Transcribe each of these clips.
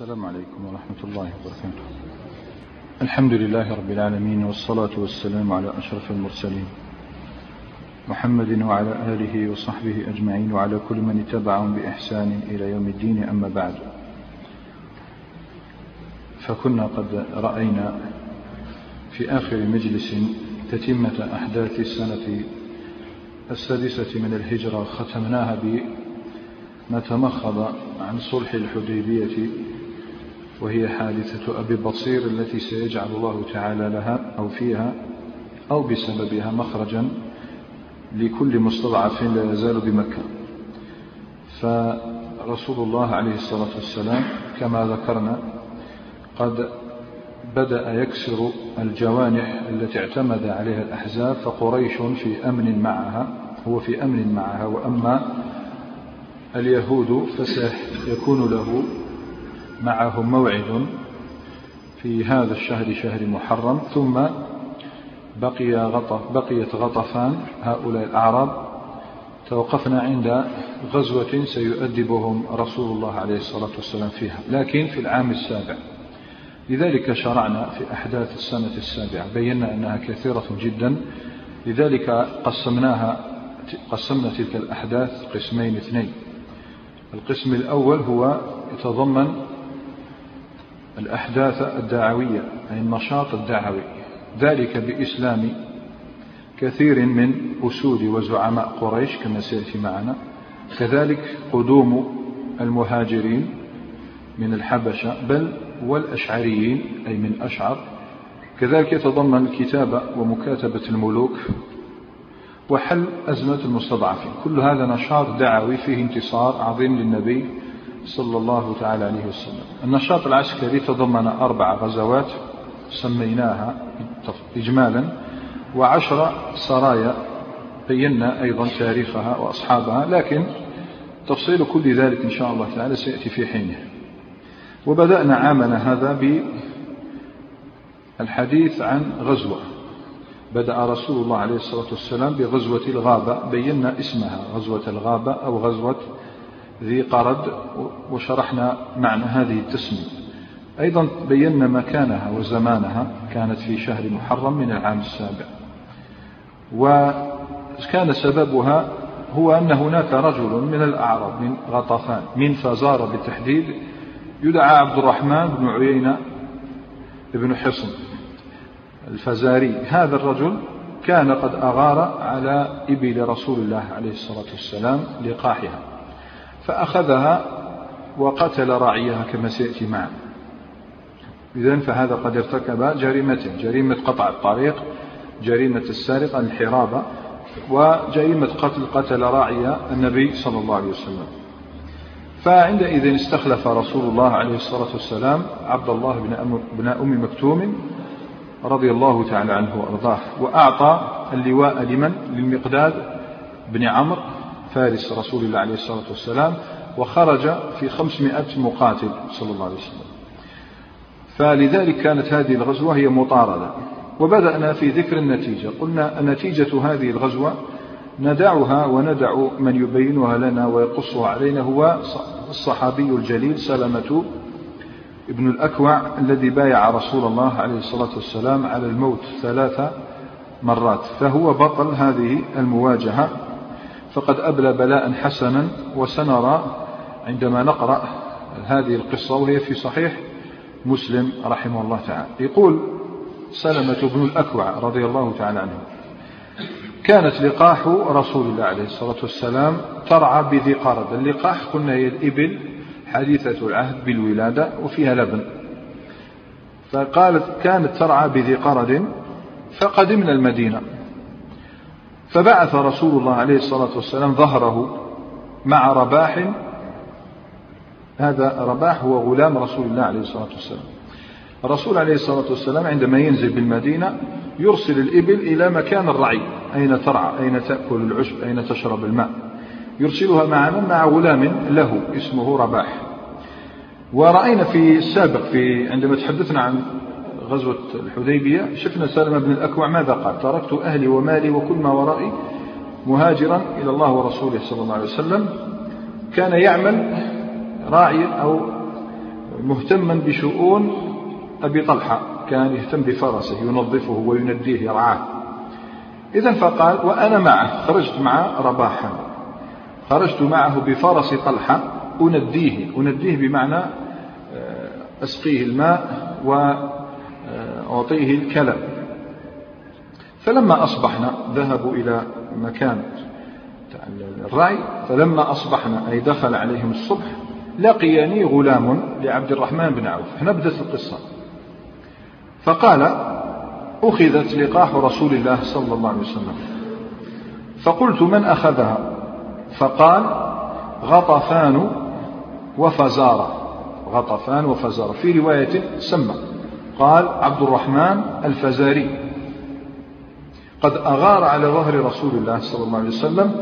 السلام عليكم ورحمة الله وبركاته الحمد لله رب العالمين والصلاة والسلام على أشرف المرسلين محمد وعلى آله وصحبه أجمعين وعلى كل من اتبعهم بإحسان إلى يوم الدين أما بعد فكنا قد رأينا في آخر مجلس تتمة أحداث السنة السادسة من الهجرة ختمناها بما تمخض عن صلح الحديبية وهي حادثة أبي بصير التي سيجعل الله تعالى لها أو فيها أو بسببها مخرجا لكل مستضعف لا يزال بمكة فرسول الله عليه الصلاة والسلام كما ذكرنا قد بدأ يكسر الجوانح التي اعتمد عليها الأحزاب فقريش في أمن معها هو في أمن معها وأما اليهود فسيكون له معهم موعد في هذا الشهر شهر محرم ثم بقي غطف بقيت غطفان هؤلاء الأعراب توقفنا عند غزوة سيؤدبهم رسول الله عليه الصلاة والسلام فيها لكن في العام السابع لذلك شرعنا في أحداث السنة السابعة بينا أنها كثيرة جدا لذلك قسمناها قسمنا تلك الأحداث قسمين اثنين القسم الأول هو يتضمن الأحداث الدعوية أي النشاط الدعوي ذلك بإسلام كثير من أسود وزعماء قريش كما سيأتي معنا كذلك قدوم المهاجرين من الحبشة بل والأشعريين أي من أشعر كذلك يتضمن الكتابة ومكاتبة الملوك وحل أزمة المستضعفين كل هذا نشاط دعوي فيه انتصار عظيم للنبي صلى الله تعالى عليه وسلم النشاط العسكري تضمن أربع غزوات سميناها إجمالا وعشر سرايا بينا أيضا تاريخها وأصحابها لكن تفصيل كل ذلك إن شاء الله تعالى سيأتي في حينه وبدأنا عامنا هذا بالحديث عن غزوة بدأ رسول الله عليه الصلاة والسلام بغزوة الغابة بينا اسمها غزوة الغابة أو غزوة ذي قرد وشرحنا معنى هذه التسمية أيضا بينا مكانها وزمانها كانت في شهر محرم من العام السابع وكان سببها هو أن هناك رجل من الأعراب من غطفان من فزارة بالتحديد يدعى عبد الرحمن بن عيينة بن حصن الفزاري هذا الرجل كان قد أغار على إبل رسول الله عليه الصلاة والسلام لقاحها فأخذها وقتل راعيها كما سيأتي معنا إذن فهذا قد ارتكب جريمتين جريمة قطع الطريق جريمة السارق الحرابة وجريمة قتل قتل راعي النبي صلى الله عليه وسلم فعندئذ استخلف رسول الله عليه الصلاة والسلام عبد الله بن أم مكتوم رضي الله تعالى عنه وأرضاه وأعطى اللواء لمن؟ للمقداد بن عمرو فارس رسول الله عليه الصلاة والسلام وخرج في خمسمائة مقاتل صلى الله عليه وسلم فلذلك كانت هذه الغزوة هي مطاردة وبدأنا في ذكر النتيجة قلنا نتيجة هذه الغزوة ندعها وندع من يبينها لنا ويقصها علينا هو الصحابي الجليل سلمة ابن الأكوع الذي بايع رسول الله عليه الصلاة والسلام على الموت ثلاث مرات فهو بطل هذه المواجهة فقد أبلى بلاء حسنا وسنرى عندما نقرأ هذه القصة وهي في صحيح مسلم رحمه الله تعالى يقول سلمة بن الأكوع رضي الله تعالى عنه كانت لقاح رسول الله عليه الصلاة والسلام ترعى بذي قرد اللقاح قلنا هي الإبل حديثة العهد بالولادة وفيها لبن فقالت كانت ترعى بذي قرد فقدمنا المدينة فبعث رسول الله عليه الصلاة والسلام ظهره مع رباح هذا رباح هو غلام رسول الله عليه الصلاة والسلام الرسول عليه الصلاة والسلام عندما ينزل بالمدينة يرسل الإبل إلى مكان الرعي أين ترعى أين تأكل العشب أين تشرب الماء يرسلها مع من مع غلام له اسمه رباح ورأينا في السابق في عندما تحدثنا عن غزوة الحديبية شفنا سالم بن الأكوع ماذا قال تركت أهلي ومالي وكل ما ورائي مهاجرا إلى الله ورسوله صلى الله عليه وسلم كان يعمل راعيا أو مهتما بشؤون أبي طلحة كان يهتم بفرسه ينظفه وينديه يرعاه إذا فقال وأنا معه خرجت مع رباحا خرجت معه بفرس طلحة أنديه أنديه بمعنى آه، أسقيه الماء أعطيه الكلام فلما أصبحنا ذهبوا إلى مكان الرعي فلما أصبحنا أي دخل عليهم الصبح لقيني غلام لعبد الرحمن بن عوف هنا بدأت القصة فقال أخذت لقاح رسول الله صلى الله عليه وسلم فقلت من أخذها فقال غطفان وفزارة غطفان وفزارة في رواية سمى قال عبد الرحمن الفزاري قد أغار على ظهر رسول الله صلى الله عليه وسلم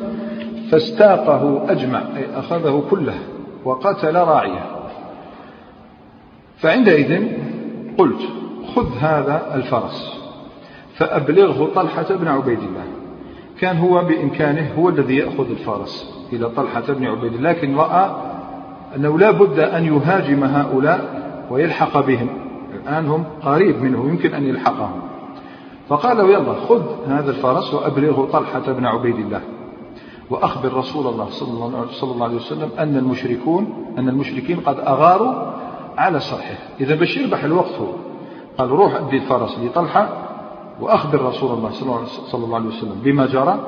فاستاقه أجمع أي أخذه كله وقتل راعيه فعندئذ قلت خذ هذا الفرس فأبلغه طلحة بن عبيد الله كان هو بإمكانه هو الذي يأخذ الفرس إلى طلحة بن عبيد الله لكن رأى أنه لا بد أن يهاجم هؤلاء ويلحق بهم الآن هم قريب منه يمكن أن يلحقهم فقال له يلا خذ هذا الفرس وأبلغه طلحة بن عبيد الله وأخبر رسول الله صلى الله عليه وسلم أن المشركون أن المشركين قد أغاروا على صرحه إذا باش يربح الوقت هو قال روح أدي الفرس لطلحة وأخبر رسول الله صلى الله عليه وسلم بما جرى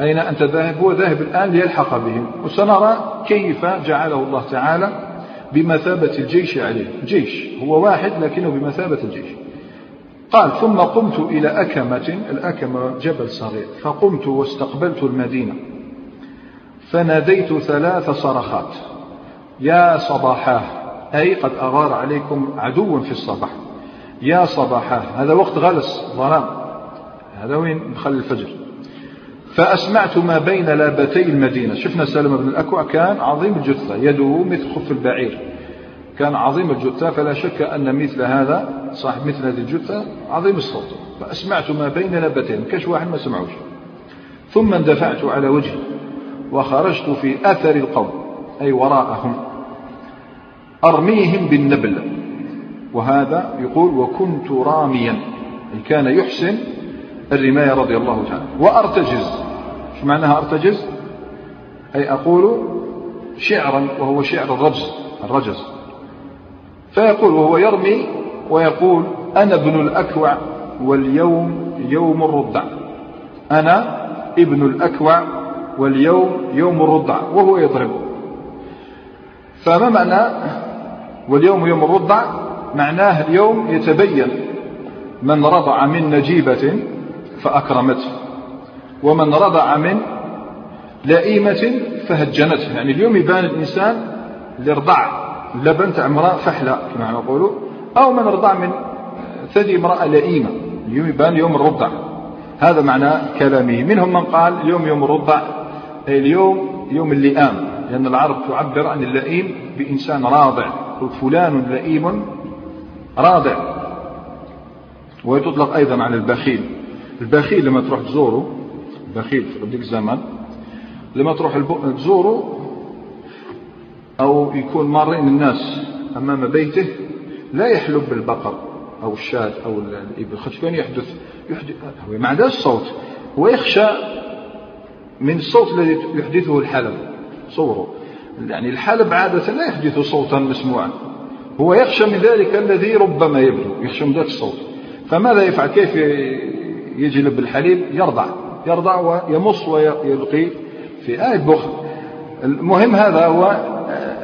أين أنت ذاهب هو ذاهب الآن ليلحق بهم وسنرى كيف جعله الله تعالى بمثابة الجيش عليه جيش هو واحد لكنه بمثابة الجيش قال ثم قمت إلى أكمة الأكمة جبل صغير فقمت واستقبلت المدينة فناديت ثلاث صرخات يا صباحاه أي قد أغار عليكم عدو في الصباح يا صباحاه هذا وقت غلس ظلام هذا وين دخل الفجر فأسمعت ما بين لابتي المدينة شفنا سلمة بن الأكوع كان عظيم الجثة يده مثل خف البعير كان عظيم الجثة فلا شك أن مثل هذا صاحب مثل هذه الجثة عظيم الصوت فأسمعت ما بين لابتين ما واحد ما سمعوش ثم اندفعت على وجهي وخرجت في أثر القوم أي وراءهم أرميهم بالنبل وهذا يقول وكنت راميا أي كان يحسن الرماية رضي الله تعالى وأرتجز شو معناها أرتجز أي أقول شعرا وهو شعر الرجز الرجز فيقول وهو يرمي ويقول أنا ابن الأكوع واليوم يوم الرضع أنا ابن الأكوع واليوم يوم الرضع وهو يضرب فما معنى واليوم يوم الرضع معناه اليوم يتبين من رضع من نجيبة فأكرمته ومن رضع من لئيمة فهجنته يعني اليوم يبان الإنسان اللي رضع اللبن تاع امرأة فحلة كما نقولوا أو من رضع من ثدي امرأة لئيمة اليوم يبان يوم الرضع هذا معنى كلامه منهم من قال اليوم يوم الرضع أي اليوم يوم اللئام لأن العرب تعبر عن اللئيم بإنسان راضع فلان لئيم راضع وتطلق أيضا على البخيل البخيل لما تروح تزوره البخيل في بديك الزمن لما تروح تزوره أو يكون مارين الناس أمام بيته لا يحلب بالبقر أو الشاة أو الإبل خاطر كان يحدث, يحدث مع ما عندهاش صوت من الصوت الذي يحدثه الحلب صوره يعني الحلب عادة لا يحدث صوتا مسموعا هو يخشى من ذلك الذي ربما يبدو يخشى من ذلك الصوت فماذا يفعل كيف يجلب الحليب يرضع يرضع ويمص ويلقي في آية بخل المهم هذا هو آه،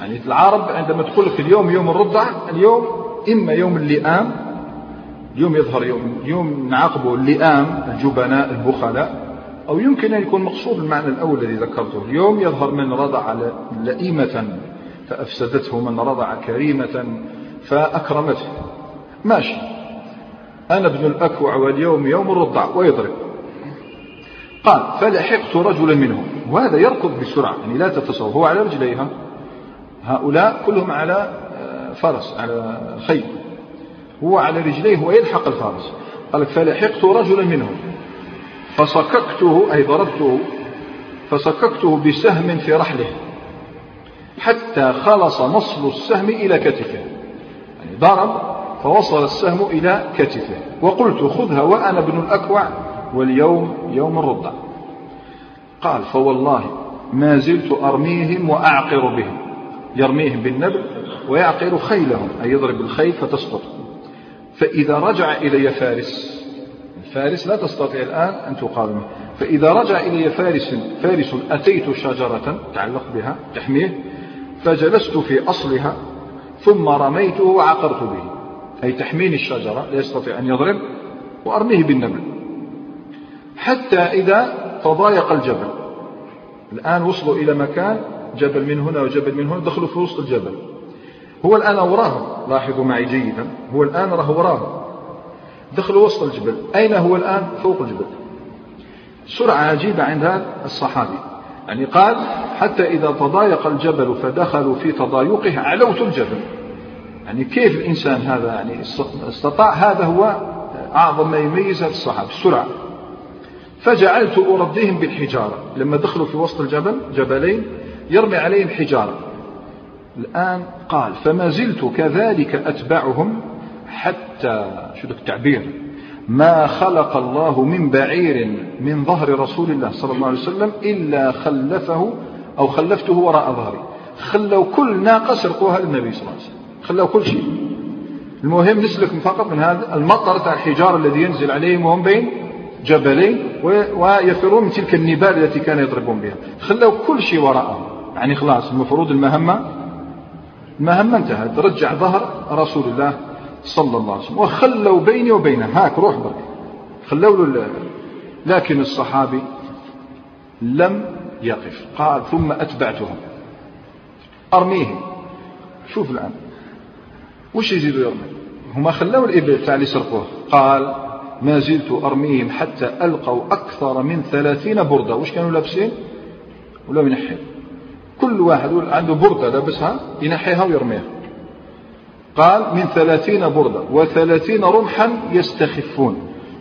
يعني العرب عندما تقول لك اليوم يوم الرضع اليوم إما يوم اللئام يوم يظهر يوم يوم نعاقبه اللئام الجبناء البخلاء أو يمكن أن يكون مقصود المعنى الأول الذي ذكرته اليوم يظهر من رضع لئيمة فأفسدته من رضع كريمة فأكرمته ماشي أنا ابن الأكوع واليوم يوم الرضع ويضرب قال فلحقت رجلا منهم وهذا يركض بسرعة يعني لا تتصور هو على رجليها هؤلاء كلهم على آه، فرس على خيل هو على رجليه ويلحق الفرس قال فلحقت رجلا منهم فصككته أي ضربته فصككته بسهم في رحله حتى خلص نصل السهم إلى كتفه يعني ضرب فوصل السهم إلى كتفه وقلت خذها وأنا ابن الأكوع واليوم يوم الرضع قال فوالله ما زلت أرميهم وأعقر بهم يرميهم بالنبل ويعقر خيلهم أي يضرب الخيل فتسقط فإذا رجع إلي فارس فارس لا تستطيع الآن أن تقاومه فإذا رجع إلي فارس فارس أتيت شجرة تعلق بها تحميه فجلست في أصلها ثم رميته وعقرت به أي تحميني الشجرة لا يستطيع أن يضرب وأرميه بالنبل حتى إذا تضايق الجبل الآن وصلوا إلى مكان جبل من هنا وجبل من هنا دخلوا في وسط الجبل هو الآن وراهم لاحظوا معي جيدا هو الآن راه وراهم دخلوا وسط الجبل أين هو الآن فوق الجبل سرعة عجيبة عند هذا الصحابي يعني قال حتى إذا تضايق الجبل فدخلوا في تضايقه علوت الجبل يعني كيف الإنسان هذا يعني استطاع هذا هو أعظم ما يميز الصحابة السرعة فجعلت ارديهم بالحجارة لما دخلوا في وسط الجبل جبلين يرمي عليهم حجارة الآن قال فما زلت كذلك أتبعهم حتى شو التعبير ما خلق الله من بعير من ظهر رسول الله صلى الله عليه وسلم إلا خلفه أو خلفته وراء ظهري خلوا كل ناقة سرقوها للنبي صلى الله عليه وسلم خلوا كل شيء المهم نسلك فقط من هذا المطر تاع الحجار الذي ينزل عليهم وهم بين جبلين ويفرون من تلك النبال التي كان يضربون بها خلوا كل شيء وراءهم يعني خلاص المفروض المهمة المهمة انتهت رجع ظهر رسول الله صلى الله عليه وسلم وخلوا بيني وبينه هاك روح برك خلوا له لكن الصحابي لم يقف قال ثم أتبعتهم أرميهم شوف الآن وش يزيدوا يرمي هما خلاو الإبل تاع اللي سرقوه قال ما زلت أرميهم حتى ألقوا أكثر من ثلاثين بردة وش كانوا لابسين ولا ينحي كل واحد عنده بردة لابسها ينحيها ويرميها قال من ثلاثين بردة وثلاثين رمحا يستخفون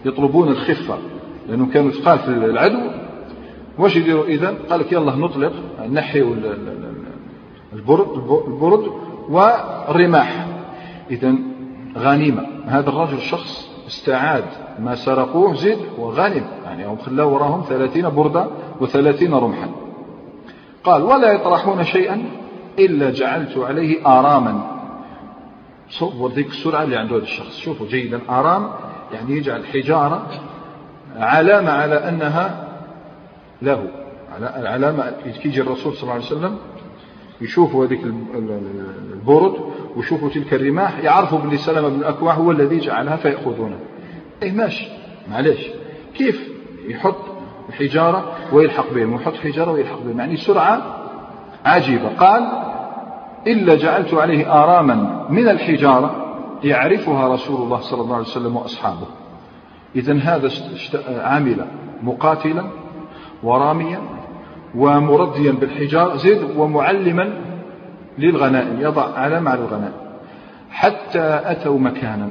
يطلبون الخفة لأنه كانوا ثقال في العدو واش يديروا إذا قال لك يلا نطلق نحيوا البرد البرد والرماح إذا غنيمة هذا الرجل شخص استعاد ما سرقوه زد وغنم يعني هم خلاوا وراهم ثلاثين بردة وثلاثين رمحا قال ولا يطرحون شيئا إلا جعلت عليه آراما صور ذيك السرعة اللي عند هذا الشخص شوفوا جيدا آرام يعني يجعل حجارة علامة على أنها له علامة كي يجي الرسول صلى الله عليه وسلم يشوفوا هذيك البرد ويشوفوا تلك الرماح يعرفوا بلي سلمة بن الأكوع هو الذي جعلها فيأخذونه إيه ماشي معلش كيف يحط حجارة ويلحق بهم ويحط حجارة ويلحق بهم يعني سرعة عجيبة قال إلا جعلت عليه آراما من الحجارة يعرفها رسول الله صلى الله عليه وسلم وأصحابه إذا هذا عمل مقاتلا وراميا ومرديا بالحجار زيد ومعلما للغنائم يضع علم على الغنائم حتى أتوا مكانا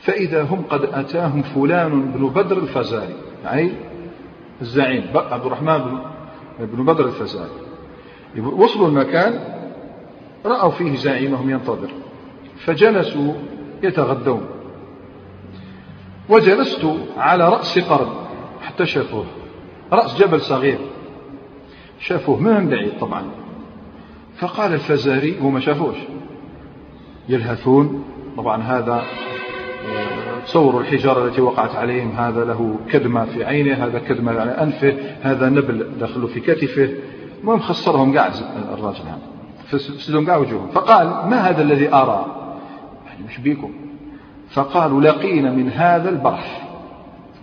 فإذا هم قد أتاهم فلان بن بدر الفزاري أي الزعيم عبد الرحمن بن بدر الفزاري وصلوا المكان رأوا فيه زعيمهم ينتظر فجلسوا يتغدون وجلست على رأس قرن حتى شافوه رأس جبل صغير شافوه ما من بعيد طبعا فقال الفزاري وما شافوش يلهثون طبعا هذا آه، تصوروا الحجارة التي وقعت عليهم هذا له كدمة في عينه هذا كدمة على أنفه هذا نبل دخله في كتفه المهم خسرهم قاع الراجل هذا فسدهم قاع وجوههم فقال ما هذا الذي أرى يعني مش بيكم فقالوا لقينا من هذا البرح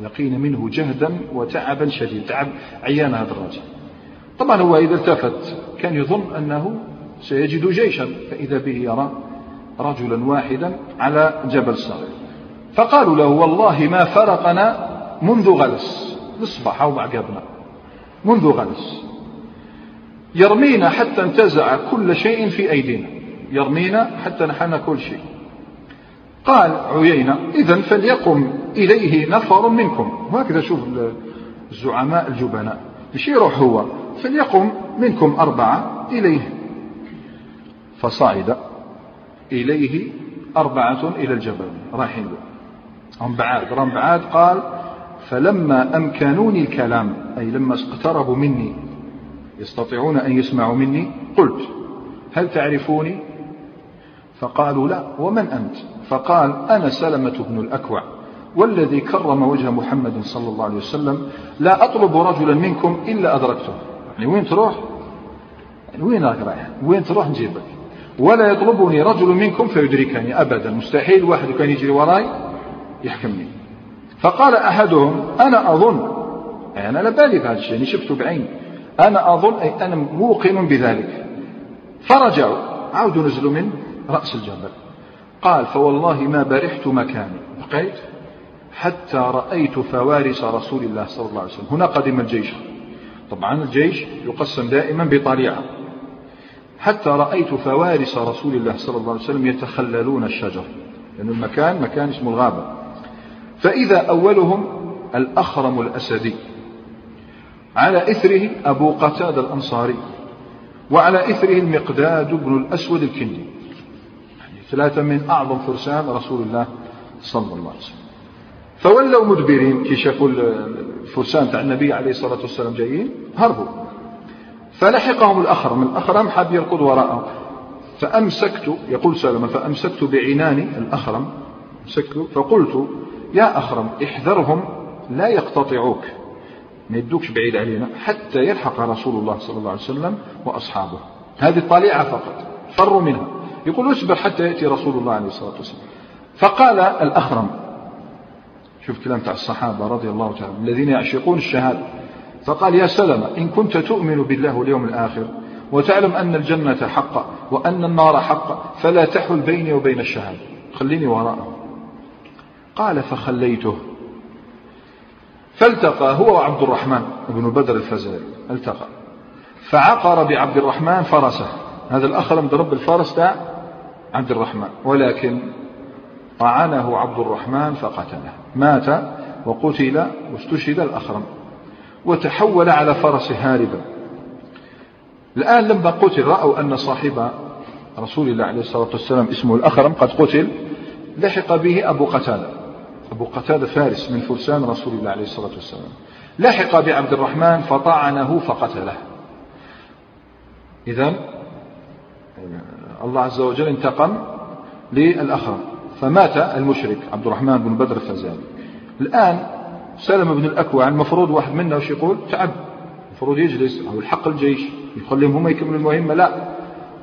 لقينا منه جهدا وتعبا شديدا تعب عيان هذا الراجل طبعا هو إذا التفت كان يظن أنه سيجد جيشا فإذا به يرى رجلا واحدا على جبل صغير فقالوا له والله ما فرقنا منذ غلس نصبح أو عقبنا منذ غلس يرمينا حتى انتزع كل شيء في أيدينا يرمينا حتى نحن كل شيء قال عيينة إذا فليقم إليه نفر منكم وهكذا شوف الزعماء الجبناء مش يروح هو فليقم منكم أربعة إليه فصعد إليه أربعة إلى الجبل رايحين له رام بعاد قال فلما أمكنوني الكلام أي لما اقتربوا مني يستطيعون أن يسمعوا مني قلت هل تعرفوني فقالوا لا ومن أنت فقال أنا سلمة بن الأكوع والذي كرم وجه محمد صلى الله عليه وسلم لا أطلب رجلا منكم إلا أدركته يعني وين تروح يعني وين راك رايح وين تروح نجيبك ولا يطلبني رجل منكم فيدركني أبدا مستحيل واحد كان يجري وراي يحكمني فقال أحدهم أنا أظن اي أنا على بالي بهذا الشيء يعني شفته بعيني أنا أظن أي أنا موقن بذلك فرجعوا عاودوا نزلوا من رأس الجبل قال فوالله ما برحت مكاني بقيت حتى رأيت فوارس رسول الله صلى الله عليه وسلم هنا قدم الجيش طبعا الجيش يقسم دائما بطليعة حتى رأيت فوارس رسول الله صلى الله عليه وسلم يتخللون الشجر لأن المكان مكان اسمه الغابة فإذا أولهم الأخرم الأسدي على إثره أبو قتادة الأنصاري وعلى إثره المقداد بن الأسود الكندي يعني ثلاثة من أعظم فرسان رسول الله صلى الله عليه وسلم فولوا مدبرين كي شافوا الفرسان تاع النبي عليه الصلاة والسلام جايين هربوا فلحقهم الأخرم الأخرم حاب يركض وراءه فأمسكت يقول سلمة فأمسكت بعنان الأخرم أمسكت فقلت يا أخرم احذرهم لا يقتطعوك ما يدوكش بعيد علينا حتى يلحق رسول الله صلى الله عليه وسلم وأصحابه هذه الطليعة فقط فروا منها يقول اصبر حتى يأتي رسول الله عليه الصلاة والسلام فقال الأخرم شوف كلام تاع الصحابة رضي الله تعالى الذين يعشقون الشهادة فقال يا سلمة إن كنت تؤمن بالله واليوم الآخر وتعلم أن الجنة حق وأن النار حق فلا تحل بيني وبين الشهادة خليني وراءه قال فخليته فالتقى هو وعبد الرحمن بن بدر الفزاري التقى فعقر بعبد الرحمن فرسه هذا الأخ لم ضرب الفرس تاع عبد الرحمن ولكن طعنه عبد الرحمن فقتله مات وقتل واستشهد الأخرم وتحول على فرس هاربا الآن لما قتل رأوا أن صاحب رسول الله عليه الصلاة والسلام اسمه الأخرم قد قتل لحق به أبو قتادة أبو قتادة فارس من فرسان رسول الله عليه الصلاة والسلام لحق بعبد الرحمن فطعنه فقتله إذا الله عز وجل انتقم للأخرم فمات المشرك عبد الرحمن بن بدر الفزاري الآن سلم بن الأكوع المفروض واحد منا وش يقول تعب المفروض يجلس أو الحق الجيش يخليهم هم يكملوا المهمة لا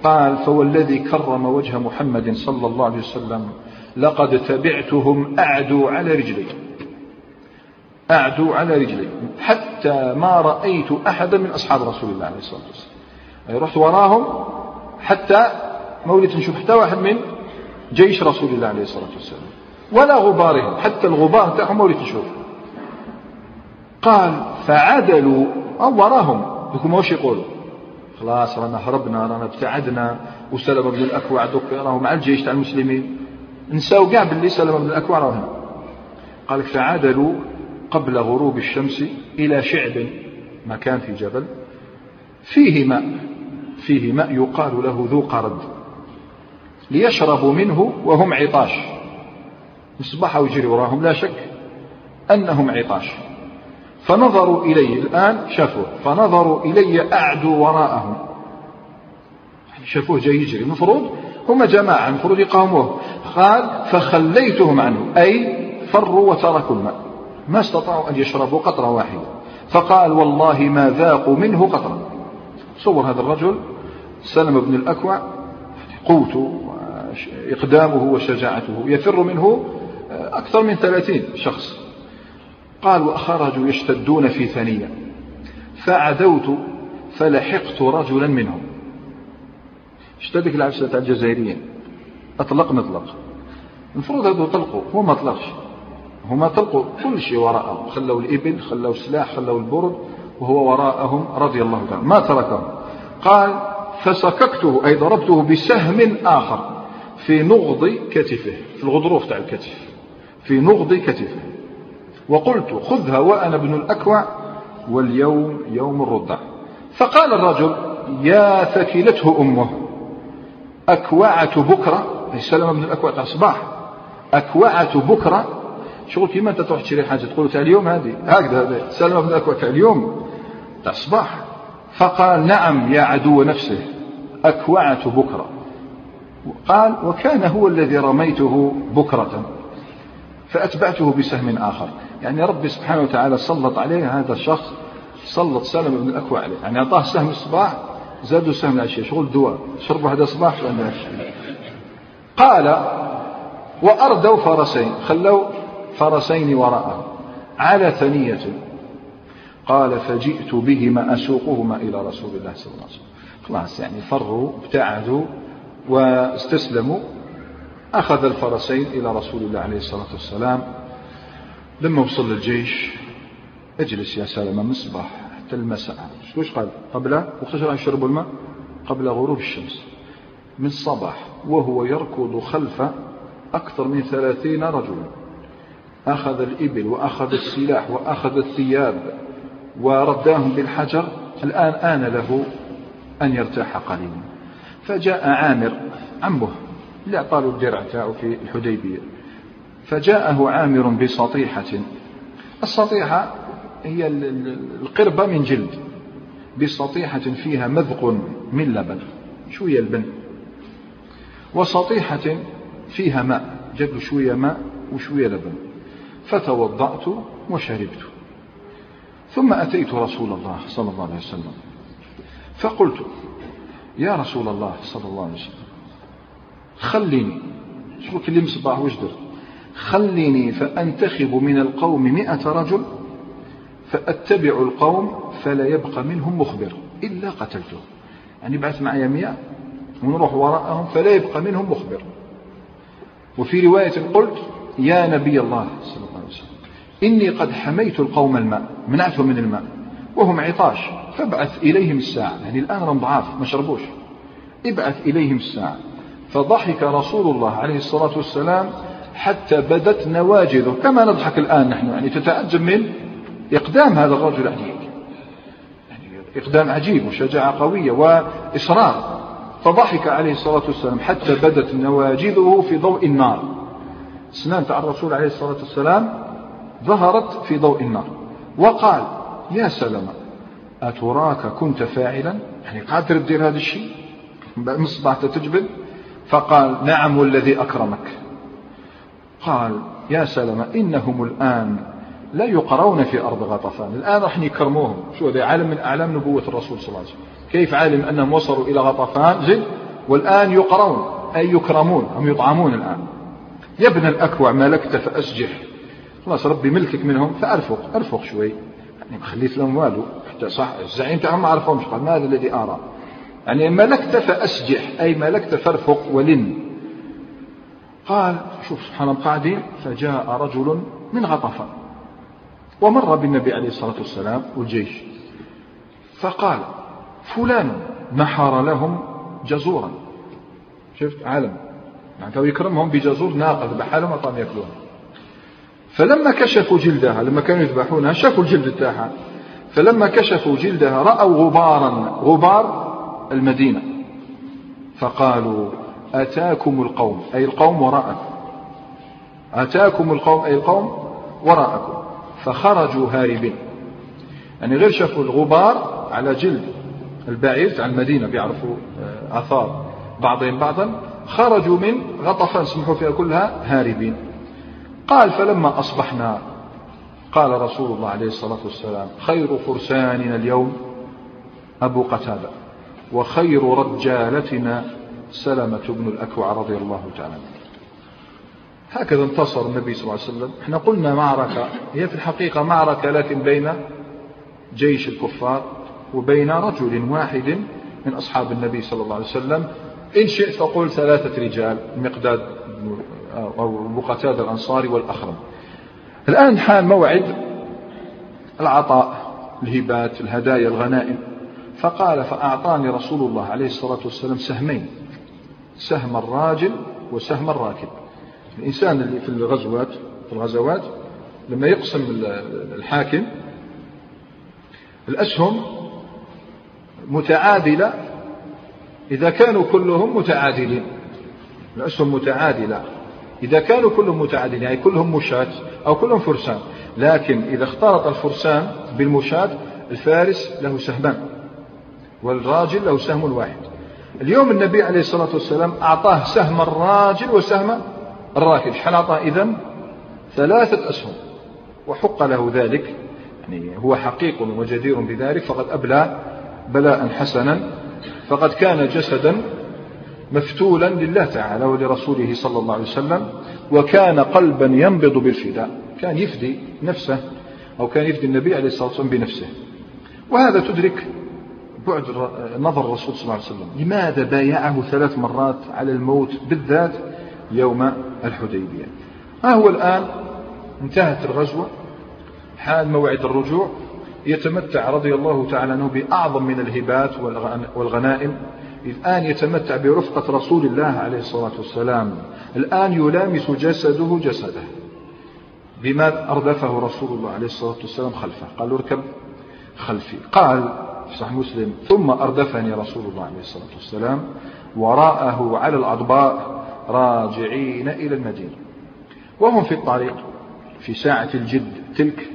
قال فوالذي كرم وجه محمد صلى الله عليه وسلم لقد تبعتهم أعدوا على رجلي أعدوا على رجلي حتى ما رأيت أحدا من أصحاب رسول الله عليه الصلاة والسلام أي رحت وراهم حتى ما وليت نشوف حتى واحد من جيش رسول الله عليه الصلاة والسلام ولا غبارهم حتى الغبار تاعهم ولي تشوف قال فعدلوا أو وراهم دوك واش يقولوا خلاص رانا هربنا رانا ابتعدنا وسلم بن الأكوع دوك راهو مع الجيش تاع المسلمين نساو كاع باللي سلم بن الأكوع راهو هنا قال فعدلوا قبل غروب الشمس إلى شعب مكان في جبل فيه ماء فيه ماء يقال له ذو قرد ليشربوا منه وهم عطاش مصباح وجري وراهم لا شك أنهم عطاش فنظروا إلي الآن شافوه فنظروا إلي أعدوا وراءهم شافوه جاي يجري المفروض هم جماعة المفروض يقاوموه قال فخليتهم عنه أي فروا وتركوا الماء ما استطاعوا أن يشربوا قطرة واحدة فقال والله ما ذاقوا منه قطرة صور هذا الرجل سلم بن الأكوع قوته إقدامه وشجاعته يفر منه آه، أكثر من ثلاثين شخص قال وخرجوا يشتدون في ثنية فعدوت فلحقت رجلا منهم اشتدك العفسة تاع الجزائريين أطلق مطلق المفروض هذو طلقوا هو ما طلقش هما طلقوا كل شيء وراءهم خلوا الإبل خلوا السلاح خلوا البرد وهو وراءهم رضي الله تعالى ما تركهم قال فسككته أي ضربته بسهم آخر في نغض كتفه في الغضروف تاع الكتف في نغض كتفه وقلت خذها وأنا ابن الأكوع واليوم يوم الرضع فقال الرجل يا ثكلته أمه أكوعة بكرة أي سلمة بن الأكوع تاع الصباح أكوعة بكرة شغل كيما أنت تروح تشري حاجة تقول تاع اليوم هذه هكذا سلمة بن الأكوع تاع اليوم تاع الصباح فقال نعم يا عدو نفسه أكوعة بكرة قال وكان هو الذي رميته بكرة فأتبعته بسهم آخر يعني ربي سبحانه وتعالى سلط عليه هذا الشخص سلط سلم بن الأكوع عليه يعني أعطاه سهم الصباح زادوا سهم العشية شغل دواء شربوا هذا الصباح شغل العشية قال وأردوا فرسين خلوا فرسين وراءه على ثنية قال فجئت بهما أسوقهما إلى رسول الله صلى الله عليه وسلم خلاص يعني فروا ابتعدوا واستسلموا أخذ الفرسين إلى رسول الله عليه الصلاة والسلام لما وصل الجيش اجلس يا سلمة من الصباح حتى المساء وش قال قبل وخسر أن شربوا الماء قبل غروب الشمس من الصباح وهو يركض خلف أكثر من ثلاثين رجلا أخذ الإبل وأخذ السلاح وأخذ الثياب ورداهم بالحجر الآن آن له أن يرتاح قليلا فجاء عامر عمه لا قالوا الدرعتاء في الحديبية فجاءه عامر بسطيحة السطيحة هي القربة من جلد بسطيحة فيها مذق من لبن شوية لبن وسطيحة فيها ماء جاب شوية ماء وشوية لبن فتوضأت وشربت ثم أتيت رسول الله صلى الله عليه وسلم فقلت يا رسول الله صلى الله عليه وسلم خليني شوف كل مصباح واش خليني فأنتخب من القوم مئة رجل فأتبع القوم فلا يبقى منهم مخبر إلا قتلته يعني بعث معي مئة ونروح وراءهم فلا يبقى منهم مخبر وفي رواية قلت يا نبي الله صلى الله عليه وسلم إني قد حميت القوم الماء منعتهم من الماء وهم عطاش فابعث إليهم الساعة يعني الآن رم ضعاف ما شربوش ابعث إليهم الساعة فضحك رسول الله عليه الصلاة والسلام حتى بدت نواجذه كما نضحك الآن نحن يعني تتعجب من إقدام هذا الرجل عليك يعني إقدام عجيب وشجاعة قوية وإصرار فضحك عليه الصلاة والسلام حتى بدت نواجذه في ضوء النار سنان تاع الرسول عليه الصلاة والسلام ظهرت في ضوء النار وقال يا سلمة أتراك كنت فاعلا يعني قادر تدير هذا الشيء مصباح تجبل فقال نعم والذي أكرمك قال يا سلمة إنهم الآن لا يقرون في أرض غطفان الآن راح يكرموهم شو هذا عالم من أعلام نبوة الرسول صلى الله عليه وسلم كيف علم أنهم وصلوا إلى غطفان زل والآن يقرون أي يكرمون هم يطعمون الآن يا ابن الأكوع ملكت فأسجح خلاص ربي ملكك منهم فأرفق أرفق شوي يعني خليت لهم والو ملكت صح الزعيم تاعهم ما عرفهمش قال ما هذا الذي أرى يعني ملكت فأسجح أي ملكت فارفق ولن قال شوف سبحان الله قاعدين فجاء رجل من غطفان ومر بالنبي عليه الصلاة والسلام والجيش فقال فلان نحر لهم جزورا شفت عالم معناته يكرمهم بجزور ناقة ذبحها وطعم ياكلوها فلما كشفوا جلدها لما كانوا يذبحونها شافوا الجلد تاعها فلما كشفوا جلدها رأوا غبارا غبار المدينة فقالوا أتاكم القوم أي القوم وراءكم أتاكم القوم أي القوم وراءكم فخرجوا هاربين يعني غير شافوا الغبار على جلد البعير تاع المدينة بيعرفوا آه، آثار بعضهم بعضا خرجوا من غطفان سمحوا فيها كلها هاربين قال فلما أصبحنا قال رسول الله عليه الصلاة والسلام خير فرساننا اليوم أبو قتادة وخير رجالتنا سلمة بن الأكوع رضي الله تعالى هكذا انتصر النبي صلى الله عليه وسلم احنا قلنا معركة هي في الحقيقة معركة لكن بين جيش الكفار وبين رجل واحد من أصحاب النبي صلى الله عليه وسلم إن شئت فقل ثلاثة رجال مقداد أو قتادة الأنصاري والأخرم الآن حان موعد العطاء الهبات الهدايا الغنائم فقال فأعطاني رسول الله عليه الصلاة والسلام سهمين سهم الراجل وسهم الراكب الإنسان اللي في الغزوات في الغزوات لما يقسم الحاكم الأسهم متعادلة إذا كانوا كلهم متعادلين الأسهم متعادلة إذا كانوا كلهم متعددين يعني كلهم مشاة أو كلهم فرسان لكن إذا اختلط الفرسان بالمشاة الفارس له سهمان والراجل له سهم واحد اليوم النبي عليه الصلاة والسلام أعطاه سهم الراجل وسهم الراكب شحال أعطاه إذن ثلاثة أسهم وحق له ذلك يعني هو حقيق وجدير بذلك فقد أبلى بلاء حسنا فقد كان جسدا مفتولا لله تعالى ولرسوله صلى الله عليه وسلم وكان قلبا ينبض بالفداء كان يفدي نفسه أو كان يفدي النبي عليه الصلاة والسلام بنفسه وهذا تدرك بعد نظر الرسول صلى الله عليه وسلم لماذا بايعه ثلاث مرات على الموت بالذات يوم الحديبية ها هو الآن انتهت الغزوة حان موعد الرجوع يتمتع رضي الله تعالى عنه بأعظم من الهبات والغنائم الآن يتمتع برفقة رسول الله عليه الصلاة والسلام الآن يلامس جسده جسده بما أردفه رسول الله عليه الصلاة والسلام خلفه قال اركب خلفي قال في صحيح مسلم ثم أردفني رسول الله عليه الصلاة والسلام وراءه على الأضباء راجعين إلى المدينة وهم في الطريق في ساعة الجد تلك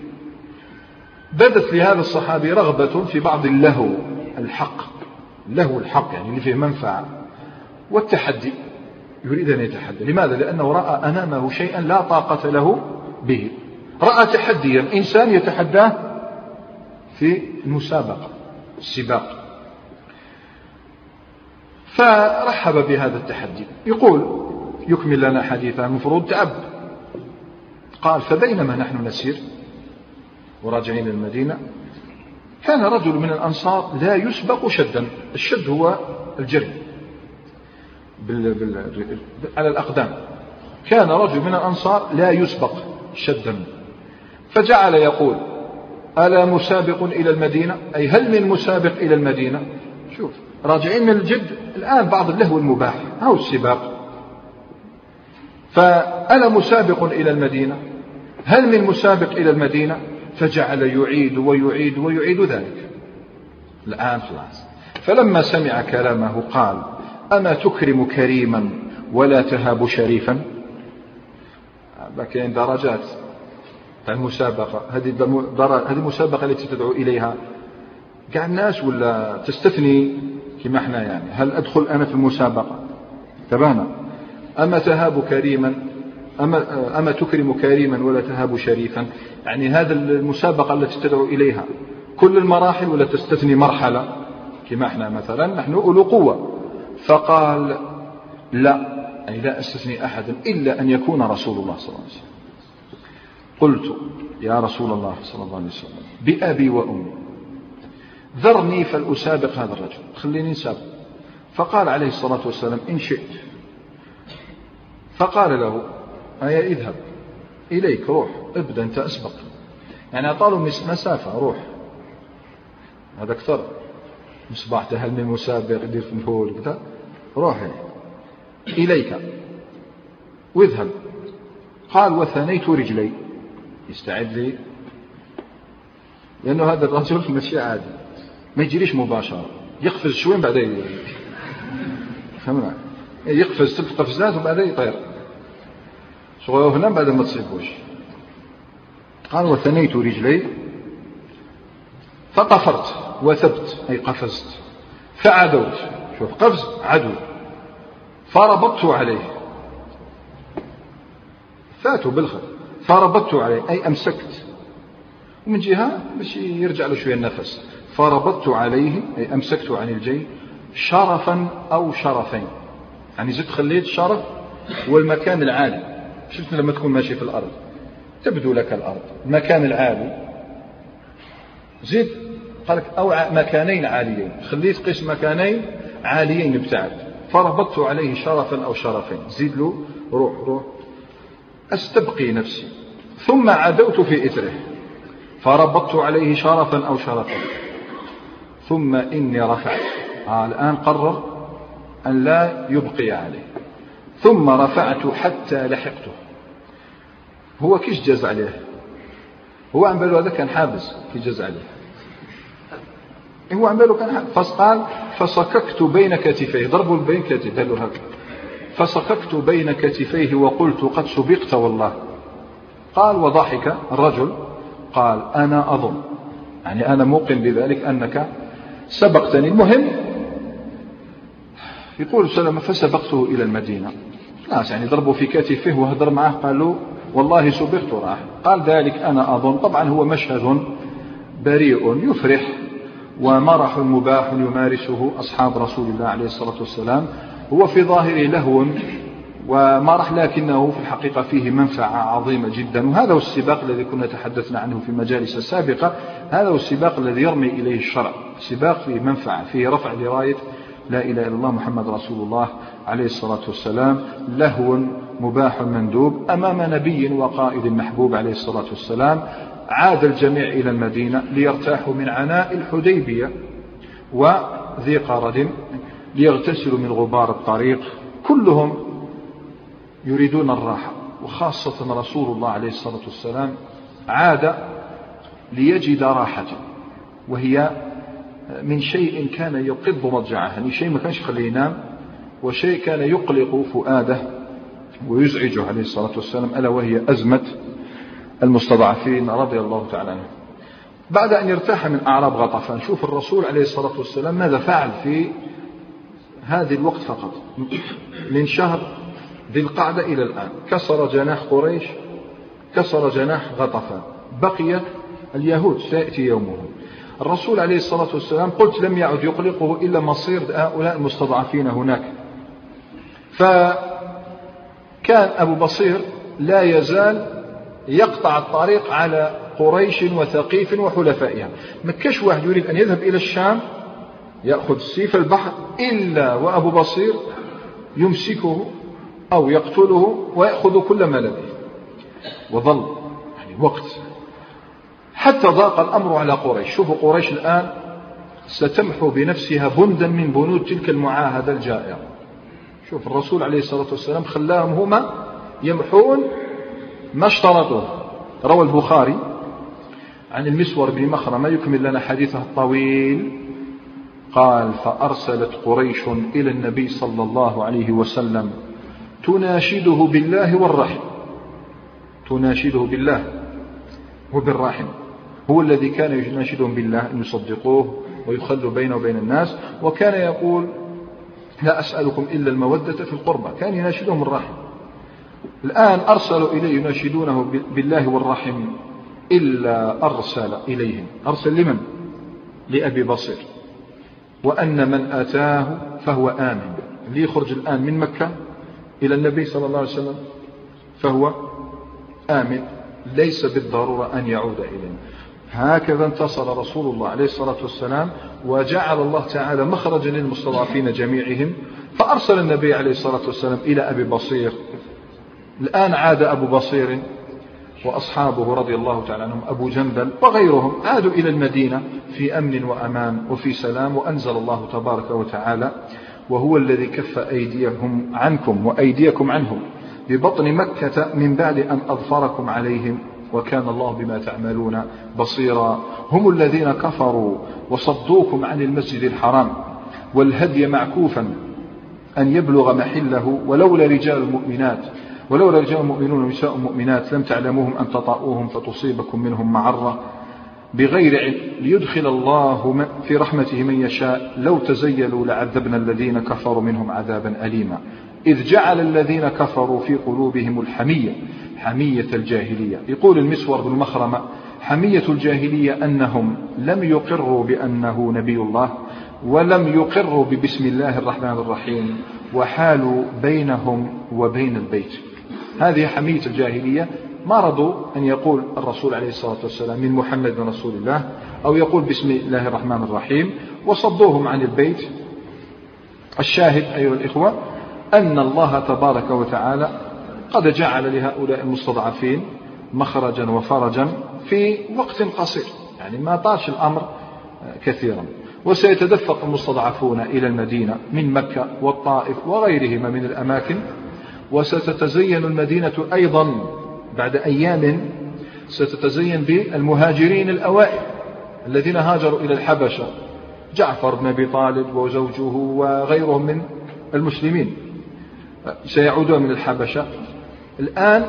بدت لهذا الصحابي رغبة في بعض اللهو الحق له الحق يعني اللي فيه منفعة والتحدي يريد أن يتحدى لماذا؟ لأنه رأى أمامه شيئا لا طاقة له به رأى تحديا إنسان يتحداه في المسابقة السباق فرحب بهذا التحدي يقول يكمل لنا حديثا المفروض تعب قال فبينما نحن نسير وراجعين المدينة كان رجل من الأنصار لا يسبق شدا الشد هو الجري بال... بال... على الأقدام كان رجل من الأنصار لا يسبق شدا فجعل يقول ألا مسابق إلى المدينة أي هل من مسابق إلى المدينة شوف راجعين من الجد الآن بعض اللهو المباح أو السباق فألا مسابق إلى المدينة هل من مسابق إلى المدينة فجعل يعيد ويعيد ويعيد ذلك الآن خلاص فلما سمع كلامه قال أما تكرم كريما ولا تهاب شريفا لكن درجات المسابقة هذه هذه المسابقة التي تدعو إليها كاع الناس ولا تستثني كما احنا يعني هل أدخل أنا في المسابقة تبانا أما تهاب كريما أما, أما تكرم كريما ولا تهاب شريفا يعني هذا المسابقة التي تدعو إليها كل المراحل ولا تستثني مرحلة كما احنا مثلا نحن أولو قوة فقال لا أي يعني لا أستثني أحدا إلا أن يكون رسول الله صلى الله عليه وسلم قلت يا رسول الله صلى الله عليه وسلم بأبي وأمي ذرني فلأسابق هذا الرجل خليني سابق فقال عليه الصلاة والسلام إن شئت فقال له هيا اذهب إليك روح ابدأ أنت أسبق يعني أطالوا مسافة روح هذا أكثر مصباح تهلني مسابق يدير في الفول كذا روح إليك واذهب قال وثنيت رجلي يستعد لي لأنه هذا الرجل ماشي عادي ما يجريش مباشرة يقفز شوي بعدين فهمنا يقفز ست قفزات وبعدين يطير صغيره هنا بعد ما تصيبوش قال وثنيت رجلي فطفرت وثبت أي قفزت فعدوت شوف قفز عدو فربطت عليه فاتوا بالخط فربطت عليه أي أمسكت ومن جهة باش يرجع له شوية النفس فربطت عليه أي أمسكت عن الجي شرفا أو شرفين يعني زدت خليت شرف والمكان العالي شفت لما تكون ماشي في الأرض تبدو لك الأرض المكان العالي زيد قالك أو مكانين عاليين خليه تقيس مكانين عاليين ابتعد فربطت عليه شرفا أو شرفين زيد له روح روح أستبقي نفسي ثم عدوت في إثره فربطت عليه شرفا أو شرفين ثم إني رفعت آه الآن قرر أن لا يبقي عليه ثم رفعت حتى لحقته هو كيش جاز عليه هو عم هذا كان حابس كي جاز عليه هو عم كان حابس فقال فصككت بين كتفيه ضربوا بين كتفيه قال له هكذا فصككت بين كتفيه وقلت قد سبقت والله قال وضحك الرجل قال أنا أظن يعني أنا موقن بذلك أنك سبقتني المهم يقول سلمة فسبقته إلى المدينة ناس يعني ضربوا في كتفه وهدر معه قالوا والله سبقت راح قال ذلك أنا أظن طبعا هو مشهد بريء يفرح ومرح مباح يمارسه أصحاب رسول الله عليه الصلاة والسلام هو في ظاهره لهو ومرح لكنه في الحقيقة فيه منفعة عظيمة جدا وهذا هو السباق الذي كنا تحدثنا عنه في مجالس السابقة هذا هو السباق الذي يرمي إليه الشرع سباق فيه منفعة فيه رفع دراية لا إله إلا الله محمد رسول الله عليه الصلاة والسلام لهو مباح مندوب أمام نبي وقائد محبوب عليه الصلاة والسلام عاد الجميع إلى المدينة ليرتاحوا من عناء الحديبية وذي قرد ليغتسلوا من غبار الطريق كلهم يريدون الراحة وخاصة رسول الله عليه الصلاة والسلام عاد ليجد راحته وهي من شيء كان يقض مضجعه يعني شيء ما كانش يخليه ينام وشيء كان يقلق فؤاده ويزعجه عليه الصلاة والسلام ألا وهي أزمة المستضعفين رضي الله تعالى عنه بعد أن يرتاح من أعراب غطفان شوف الرسول عليه الصلاة والسلام ماذا فعل في هذه الوقت فقط من شهر ذي القعدة إلى الآن كسر جناح قريش كسر جناح غطفان بقيت اليهود سيأتي يومهم الرسول عليه الصلاة والسلام قلت لم يعد يقلقه إلا مصير هؤلاء المستضعفين هناك فكان أبو بصير لا يزال يقطع الطريق على قريش وثقيف وحلفائها ما كاش واحد يريد أن يذهب إلى الشام يأخذ سيف البحر إلا وأبو بصير يمسكه أو يقتله ويأخذ كل ما لديه وظل يعني وقت حتى ضاق الأمر على قريش شوفوا قريش الآن ستمحو بنفسها بندا من بنود تلك المعاهدة الجائرة شوف الرسول عليه الصلاة والسلام خلاهم هما يمحون ما اشترطوه روى البخاري عن المسور بن مخرمة يكمل لنا حديثه الطويل قال فأرسلت قريش إلى النبي صلى الله عليه وسلم تناشده بالله والرحم تناشده بالله وبالرحم هو الذي كان يناشدهم بالله أن يصدقوه ويخلوا بينه وبين الناس وكان يقول لا أسألكم إلا المودة في القربى كان يناشدهم الرحم الآن أرسلوا إليه يناشدونه بالله والرحم إلا أرسل إليهم أرسل لمن؟ لأبي بصير وأن من آتاه فهو آمن اللي يخرج الآن من مكة إلى النبي صلى الله عليه وسلم فهو آمن ليس بالضرورة أن يعود إلينا هكذا انتصر رسول الله عليه الصلاة والسلام وجعل الله تعالى مخرجا للمستضعفين جميعهم فأرسل النبي عليه الصلاة والسلام إلى أبي بصير الآن عاد أبو بصير وأصحابه رضي الله تعالى عنهم أبو جندل وغيرهم عادوا إلى المدينة في أمن وأمان وفي سلام وأنزل الله تبارك وتعالى وهو الذي كف أيديهم عنكم وأيديكم عنهم ببطن مكة من بعد أن أظفركم عليهم وكان الله بما تعملون بصيرا هم الذين كفروا وصدوكم عن المسجد الحرام والهدي معكوفا أن يبلغ محله ولولا رجال المؤمنات ولولا رجال مؤمنون ونساء مؤمنات لم تعلموهم أن تطاؤوهم فتصيبكم منهم معرة بغير علم ليدخل الله في رحمته من يشاء لو تزيلوا لعذبنا الذين كفروا منهم عذابا أليما إذ جعل الذين كفروا في قلوبهم الحمية حمية الجاهلية يقول المسور بن مخرمة حمية الجاهلية أنهم لم يقروا بأنه نبي الله ولم يقروا ببسم الله الرحمن الرحيم وحالوا بينهم وبين البيت هذه حمية الجاهلية ما رضوا أن يقول الرسول عليه الصلاة والسلام من محمد رسول الله أو يقول بسم الله الرحمن الرحيم وصدوهم عن البيت الشاهد أيها الإخوة أن الله تبارك وتعالى قد جعل لهؤلاء المستضعفين مخرجا وفرجا في وقت قصير يعني ما طالش الأمر كثيرا وسيتدفق المستضعفون إلى المدينة من مكة والطائف وغيرهما من الأماكن وستتزين المدينة أيضا بعد أيام ستتزين بالمهاجرين الأوائل الذين هاجروا إلى الحبشة جعفر بن أبي طالب وزوجه وغيرهم من المسلمين سيعودون من الحبشة الآن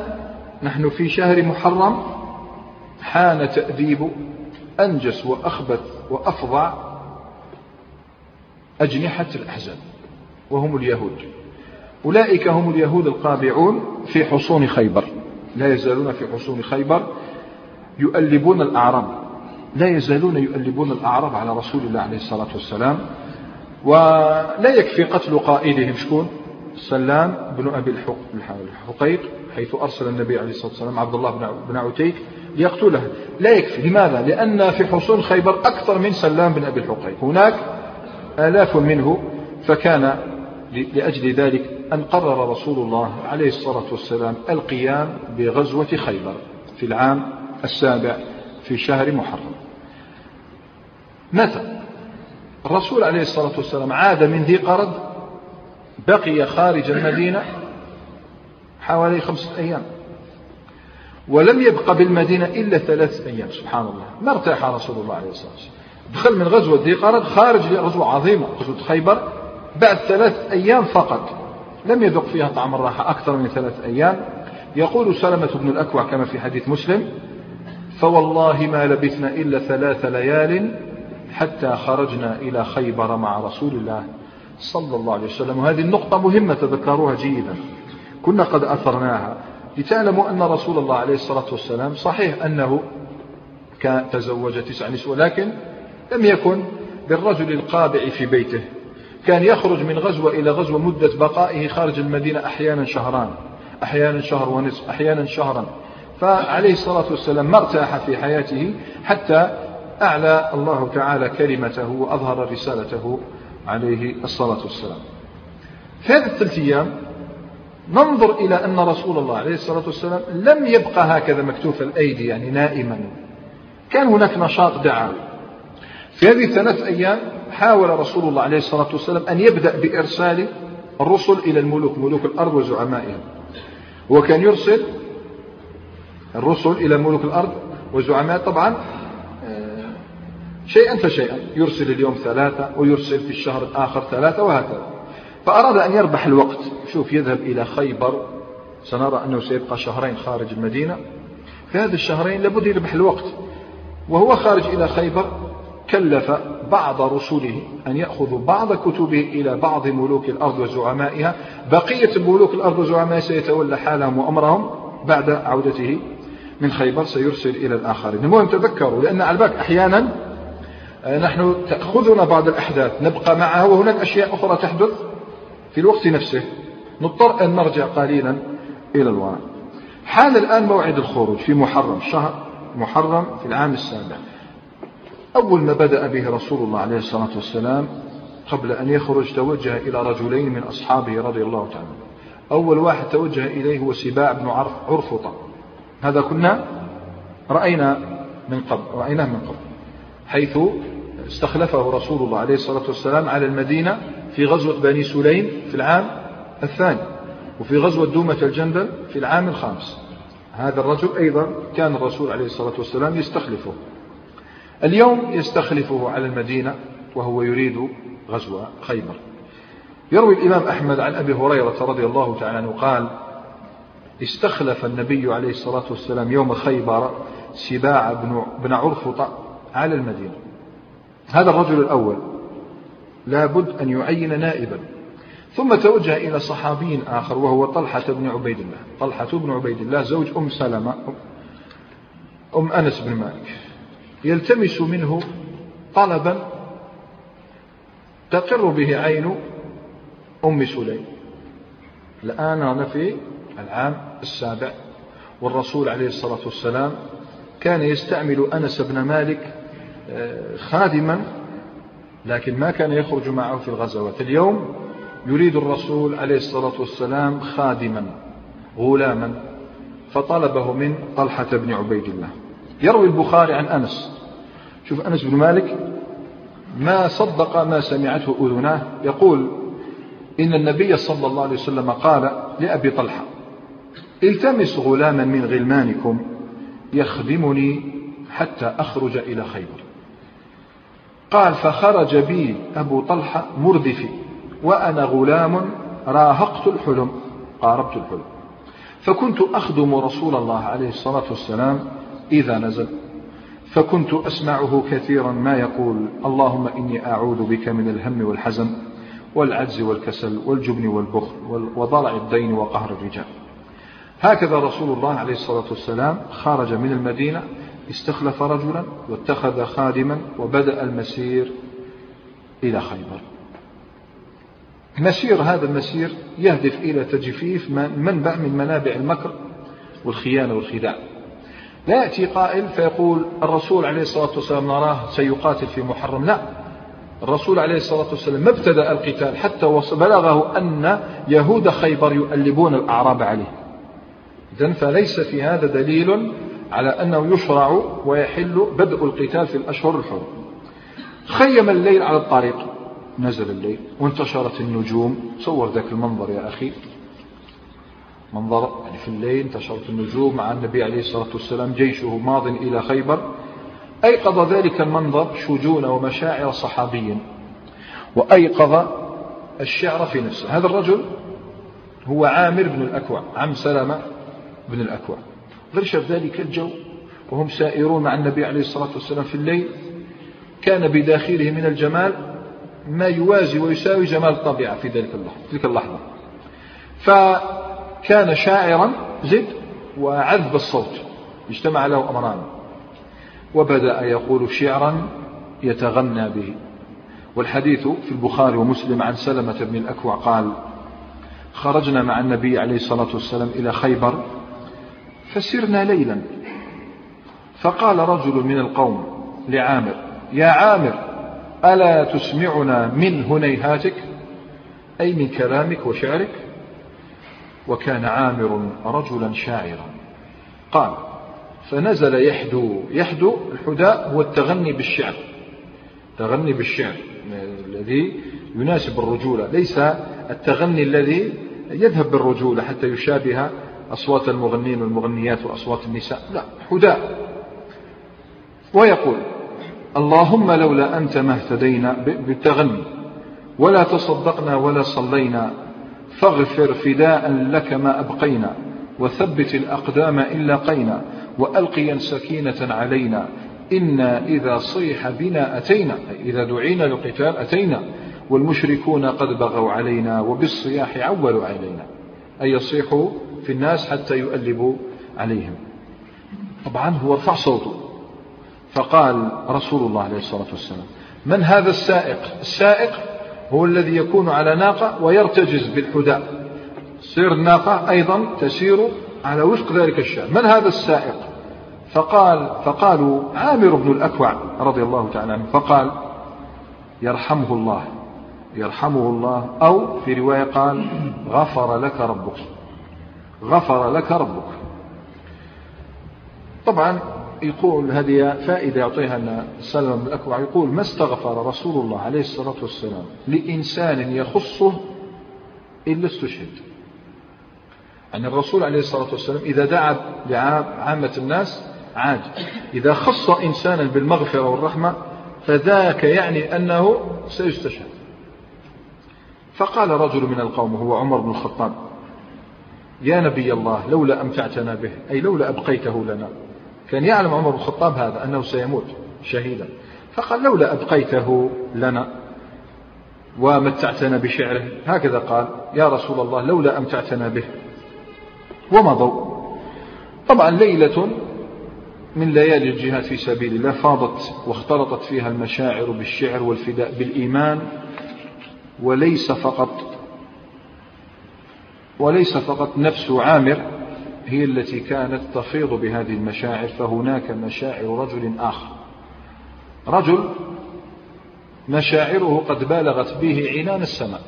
نحن في شهر محرم حان تأديب أنجس وأخبث وأفظع أجنحة الأحزاب وهم اليهود أولئك هم اليهود القابعون في حصون خيبر لا يزالون في حصون خيبر يؤلبون الأعراب لا يزالون يؤلبون الأعراب على رسول الله عليه الصلاة والسلام ولا يكفي قتل قائدهم شكون سلام بن أبي الحقيق حيث أرسل النبي عليه الصلاة والسلام عبد الله بن عتيك ليقتله لا يكفي لماذا؟ لأن في حصون خيبر أكثر من سلام بن أبي الحقيق هناك آلاف منه فكان لأجل ذلك أن قرر رسول الله عليه الصلاة والسلام القيام بغزوة خيبر في العام السابع في شهر محرم متى الرسول عليه الصلاة والسلام عاد من ذي قرد بقي خارج المدينة حوالي خمسة أيام ولم يبقى بالمدينة إلا ثلاثة أيام سبحان الله ما ارتاح رسول الله عليه الصلاة والسلام دخل من غزوة ذي قرد خارج غزوة عظيمة غزوة خيبر بعد ثلاث أيام فقط لم يذق فيها طعم الراحة أكثر من ثلاث أيام يقول سلمة بن الأكوع كما في حديث مسلم فوالله ما لبثنا إلا ثلاث ليال حتى خرجنا إلى خيبر مع رسول الله صلى الله عليه وسلم وهذه النقطة مهمة تذكروها جيدا كنا قد أثرناها لتعلموا أن رسول الله عليه الصلاة والسلام صحيح أنه كان تزوج تسع نسوة لكن لم يكن بالرجل القابع في بيته كان يخرج من غزوة إلى غزوة مدة بقائه خارج المدينة أحيانا شهران أحيانا شهر ونصف أحيانا شهرا فعليه الصلاة والسلام ما ارتاح في حياته حتى أعلى الله تعالى كلمته وأظهر رسالته عليه الصلاة والسلام في هذه الثلاث أيام ننظر إلى أن رسول الله عليه الصلاة والسلام لم يبقى هكذا مكتوف الأيدي يعني نائما كان هناك نشاط دعوي في هذه الثلاث أيام حاول رسول الله عليه الصلاة والسلام أن يبدأ بإرسال الرسل إلى الملوك ملوك الأرض وزعمائهم وكان يرسل الرسل إلى ملوك الأرض وزعماء طبعا شيئا فشيئا يرسل اليوم ثلاثة ويرسل في الشهر الآخر ثلاثة وهكذا فأراد أن يربح الوقت شوف يذهب إلى خيبر سنرى أنه سيبقى شهرين خارج المدينة في هذا الشهرين لابد يربح الوقت وهو خارج إلى خيبر كلف بعض رسله أن يأخذوا بعض كتبه إلى بعض ملوك الأرض وزعمائها بقية ملوك الأرض وزعمائها سيتولى حالهم وأمرهم بعد عودته من خيبر سيرسل إلى الآخرين المهم تذكروا لأن على بالك أحيانا آه، نحن تأخذنا بعض الأحداث نبقى معها وهناك أشياء أخرى تحدث في الوقت نفسه نضطر أن نرجع قليلا إلى الوراء حان الآن موعد الخروج في محرم شهر محرم في العام السابع أول ما بدأ به رسول الله عليه الصلاة والسلام قبل أن يخرج توجه إلى رجلين من أصحابه رضي الله تعالى أول واحد توجه إليه هو سباع بن عرف عرفطة هذا كنا رأينا من قبل رأيناه من قبل حيث استخلفه رسول الله عليه الصلاة والسلام على المدينة في غزوة بني سليم في العام الثاني وفي غزوة دومة الجندل في العام الخامس هذا الرجل أيضا كان الرسول عليه الصلاة والسلام يستخلفه اليوم يستخلفه على المدينة وهو يريد غزو خيبر يروي الإمام أحمد عن أبي هريرة رضي الله تعالى عنه قال استخلف النبي عليه الصلاة والسلام يوم خيبر سباع بن عرفط على المدينة هذا الرجل الأول لابد أن يعين نائبا ثم توجه إلى صحابي آخر وهو طلحة بن عبيد الله طلحة بن عبيد الله زوج أم سلمة أم أنس بن مالك يلتمس منه طلبا تقر به عين أم سليم الآن أنا في العام السابع والرسول عليه الصلاة والسلام كان يستعمل أنس بن مالك خادما لكن ما كان يخرج معه في الغزوات اليوم يريد الرسول عليه الصلاة والسلام خادما غلاما فطلبه من طلحة بن عبيد الله يروي البخاري عن أنس شوف أنس بن مالك ما صدق ما سمعته أذناه يقول إن النبي صلى الله عليه وسلم قال لأبي طلحة التمس غلاما من غلمانكم يخدمني حتى أخرج إلى خيبر قال فخرج بي أبو طلحة مردفي وأنا غلام راهقت الحلم قاربت الحلم فكنت أخدم رسول الله عليه الصلاة والسلام إذا نزل فكنت أسمعه كثيرا ما يقول اللهم إني أعوذ بك من الهم والحزن والعجز والكسل والجبن والبخل وضلع الدين وقهر الرجال هكذا رسول الله عليه الصلاة والسلام خرج من المدينة استخلف رجلا واتخذ خادما وبدأ المسير إلى خيبر مسير هذا المسير يهدف إلى تجفيف منبع من منابع المكر والخيانة والخداع لا يأتي قائل فيقول الرسول عليه الصلاة والسلام نراه سيقاتل في محرم لا الرسول عليه الصلاة والسلام ما ابتدأ القتال حتى بلغه أن يهود خيبر يؤلبون الأعراب عليه إذن فليس في هذا دليل على أنه يشرع ويحل بدء القتال في الأشهر الحرم خيم الليل على الطريق نزل الليل وانتشرت النجوم صور ذاك المنظر يا أخي منظر يعني في الليل انتشرت النجوم مع النبي عليه الصلاة والسلام جيشه ماض إلى خيبر أيقظ ذلك المنظر شجون ومشاعر صحابي وأيقظ الشعر في نفسه هذا الرجل هو عامر بن الأكوع عم سلمة بن الأكوع غرشف ذلك الجو وهم سائرون مع النبي عليه الصلاة والسلام في الليل كان بداخله من الجمال ما يوازي ويساوي جمال الطبيعة في ذلك اللحظة تلك اللحظة فكان شاعرا زد وعذب الصوت اجتمع له أمران وبدأ يقول شعرا يتغنى به والحديث في البخاري ومسلم عن سلمة بن الأكوع قال خرجنا مع النبي عليه الصلاة والسلام إلى خيبر فسرنا ليلا فقال رجل من القوم لعامر يا عامر ألا تسمعنا من هنيهاتك أي من كلامك وشعرك وكان عامر رجلا شاعرا قال فنزل يحدو يحدو الحداء هو التغني بالشعر تغني بالشعر الذي يناسب الرجولة ليس التغني الذي يذهب بالرجولة حتى يشابه أصوات المغنين والمغنيات وأصوات النساء لا هدى ويقول اللهم لولا أنت ما اهتدينا بالتغني ولا تصدقنا ولا صلينا فاغفر فداء لك ما أبقينا وثبت الأقدام إن لاقينا وألقيا سكينة علينا إنا إذا صيح بنا أتينا أي إذا دعينا للقتال أتينا والمشركون قد بغوا علينا وبالصياح عولوا علينا أي يصيحوا في الناس حتى يؤلبوا عليهم طبعا هو رفع صوته فقال رسول الله عليه الصلاة والسلام من هذا السائق السائق هو الذي يكون على ناقة ويرتجز بالحداء سير الناقة أيضا تسير على وفق ذلك الشأن من هذا السائق فقال فقالوا عامر بن الأكوع رضي الله تعالى عنه فقال يرحمه الله يرحمه الله أو في رواية قال غفر لك ربك غفر لك ربك طبعا يقول هذه فائدة يعطيها أن سلم الأكوع يقول ما استغفر رسول الله عليه الصلاة والسلام لإنسان يخصه إلا استشهد أن يعني الرسول عليه الصلاة والسلام إذا دعا لعامة الناس عاد إذا خص إنسانا بالمغفرة والرحمة فذاك يعني أنه سيستشهد فقال رجل من القوم هو عمر بن الخطاب يا نبي الله لولا أمتعتنا به أي لولا أبقيته لنا كان يعلم عمر بن الخطاب هذا أنه سيموت شهيدا فقال لولا أبقيته لنا ومتعتنا بشعره هكذا قال يا رسول الله لولا أمتعتنا به ومضوا طبعا ليلة من ليالي الجهاد في سبيل الله فاضت واختلطت فيها المشاعر بالشعر والفداء بالإيمان وليس فقط وليس فقط نفس عامر هي التي كانت تفيض بهذه المشاعر فهناك مشاعر رجل آخر رجل مشاعره قد بالغت به عنان السماء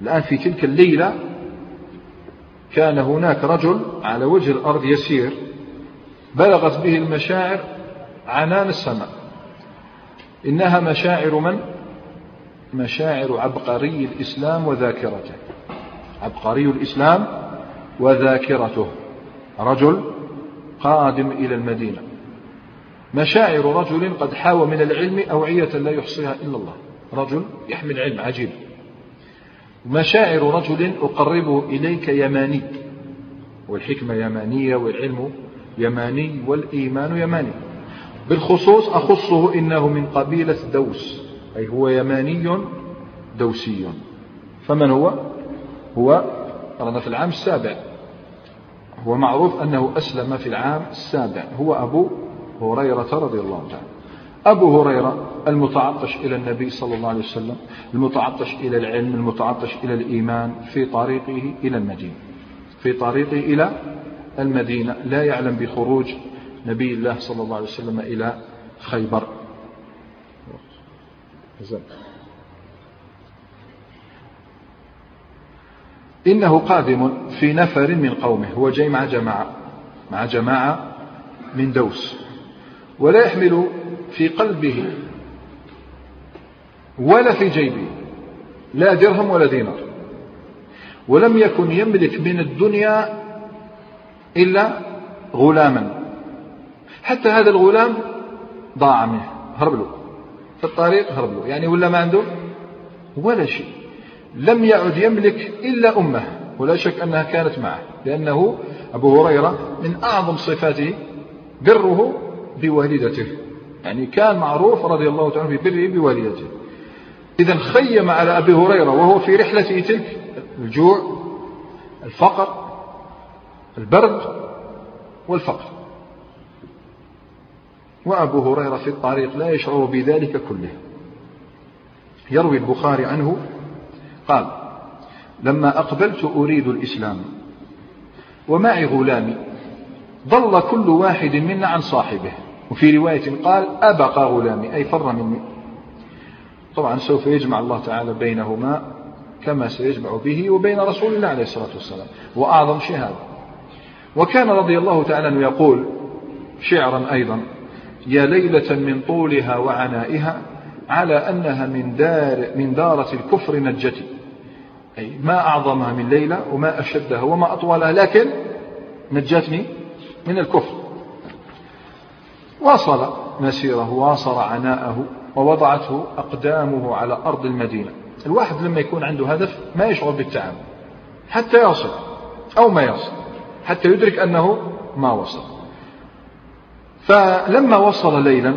الآن في تلك الليلة كان هناك رجل على وجه الأرض يسير بلغت به المشاعر عنان السماء إنها مشاعر من؟ مشاعر عبقري الإسلام وذاكرته عبقري الإسلام وذاكرته رجل قادم إلى المدينة مشاعر رجل قد حاوى من العلم أوعية لا يحصيها إلا الله رجل يحمل علم عجيب مشاعر رجل أقربه إليك يماني والحكمة يمانية والعلم يماني والإيمان يماني بالخصوص أخصه إنه من قبيلة دوس أي هو يماني دوسي فمن هو؟ هو قرن في العام السابع هو معروف أنه أسلم في العام السابع هو أبو هريرة رضي الله تعالى أبو هريرة المتعطش إلى النبي صلى الله عليه وسلم المتعطش إلى العلم المتعطش إلى الإيمان في طريقه إلى المدينة في طريقه إلى المدينة لا يعلم بخروج نبي الله صلى الله عليه وسلم إلى خيبر إنه قادم في نفر من قومه هو جاي مع جماعة مع جماعة من دوس ولا يحمل في قلبه ولا في جيبه لا درهم ولا دينار ولم يكن يملك من الدنيا إلا غلاما حتى هذا الغلام ضاع منه هرب له في الطريق هرب له يعني ولا ما عنده ولا شيء لم يعد يملك إلا أمه ولا شك أنها كانت معه لأنه أبو هريرة من أعظم صفاته بره بوالدته يعني كان معروف رضي الله تعالى ببره بوالدته إذا خيم على أبي هريرة وهو في رحلته تلك الجوع الفقر البرد والفقر وأبو هريرة في الطريق لا يشعر بذلك كله يروي البخاري عنه قال لما أقبلت أريد الإسلام ومعي غلامي ضل كل واحد منا عن صاحبه وفي رواية قال أبقى غلامي أي فر مني طبعا سوف يجمع الله تعالى بينهما كما سيجمع به وبين رسول الله عليه الصلاة والسلام وأعظم شهادة وكان رضي الله تعالى عنه يقول شعرا أيضا يا ليلة من طولها وعنائها على أنها من, دار من دارة الكفر نجتي أي ما أعظمها من ليلة وما أشدها وما أطولها لكن نجتني من الكفر واصل مسيره واصل عناءه ووضعته أقدامه على أرض المدينة الواحد لما يكون عنده هدف ما يشعر بالتعب حتى يصل أو ما يصل حتى يدرك أنه ما وصل فلما وصل ليلا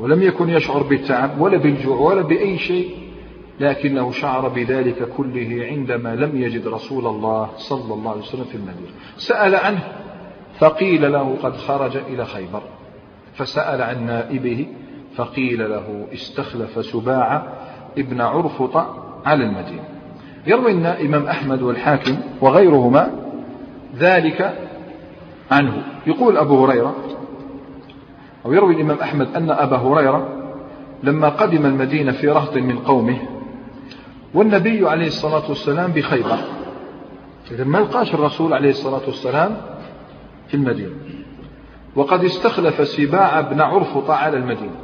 ولم يكن يشعر بالتعب ولا بالجوع ولا بأي شيء لكنه شعر بذلك كله عندما لم يجد رسول الله صلى الله عليه وسلم في المدينة سأل عنه فقيل له قد خرج إلى خيبر فسأل عن نائبه فقيل له استخلف سباعة ابن عرفط على المدينة يروي الإمام أحمد والحاكم وغيرهما ذلك عنه يقول أبو هريرة أو يروي الإمام أحمد أن أبا هريرة لما قدم المدينة في رهط من قومه والنبي عليه الصلاة والسلام بخيبر إذا ما لقاش الرسول عليه الصلاة والسلام في المدينة وقد استخلف سباع بن عرفطة على المدينة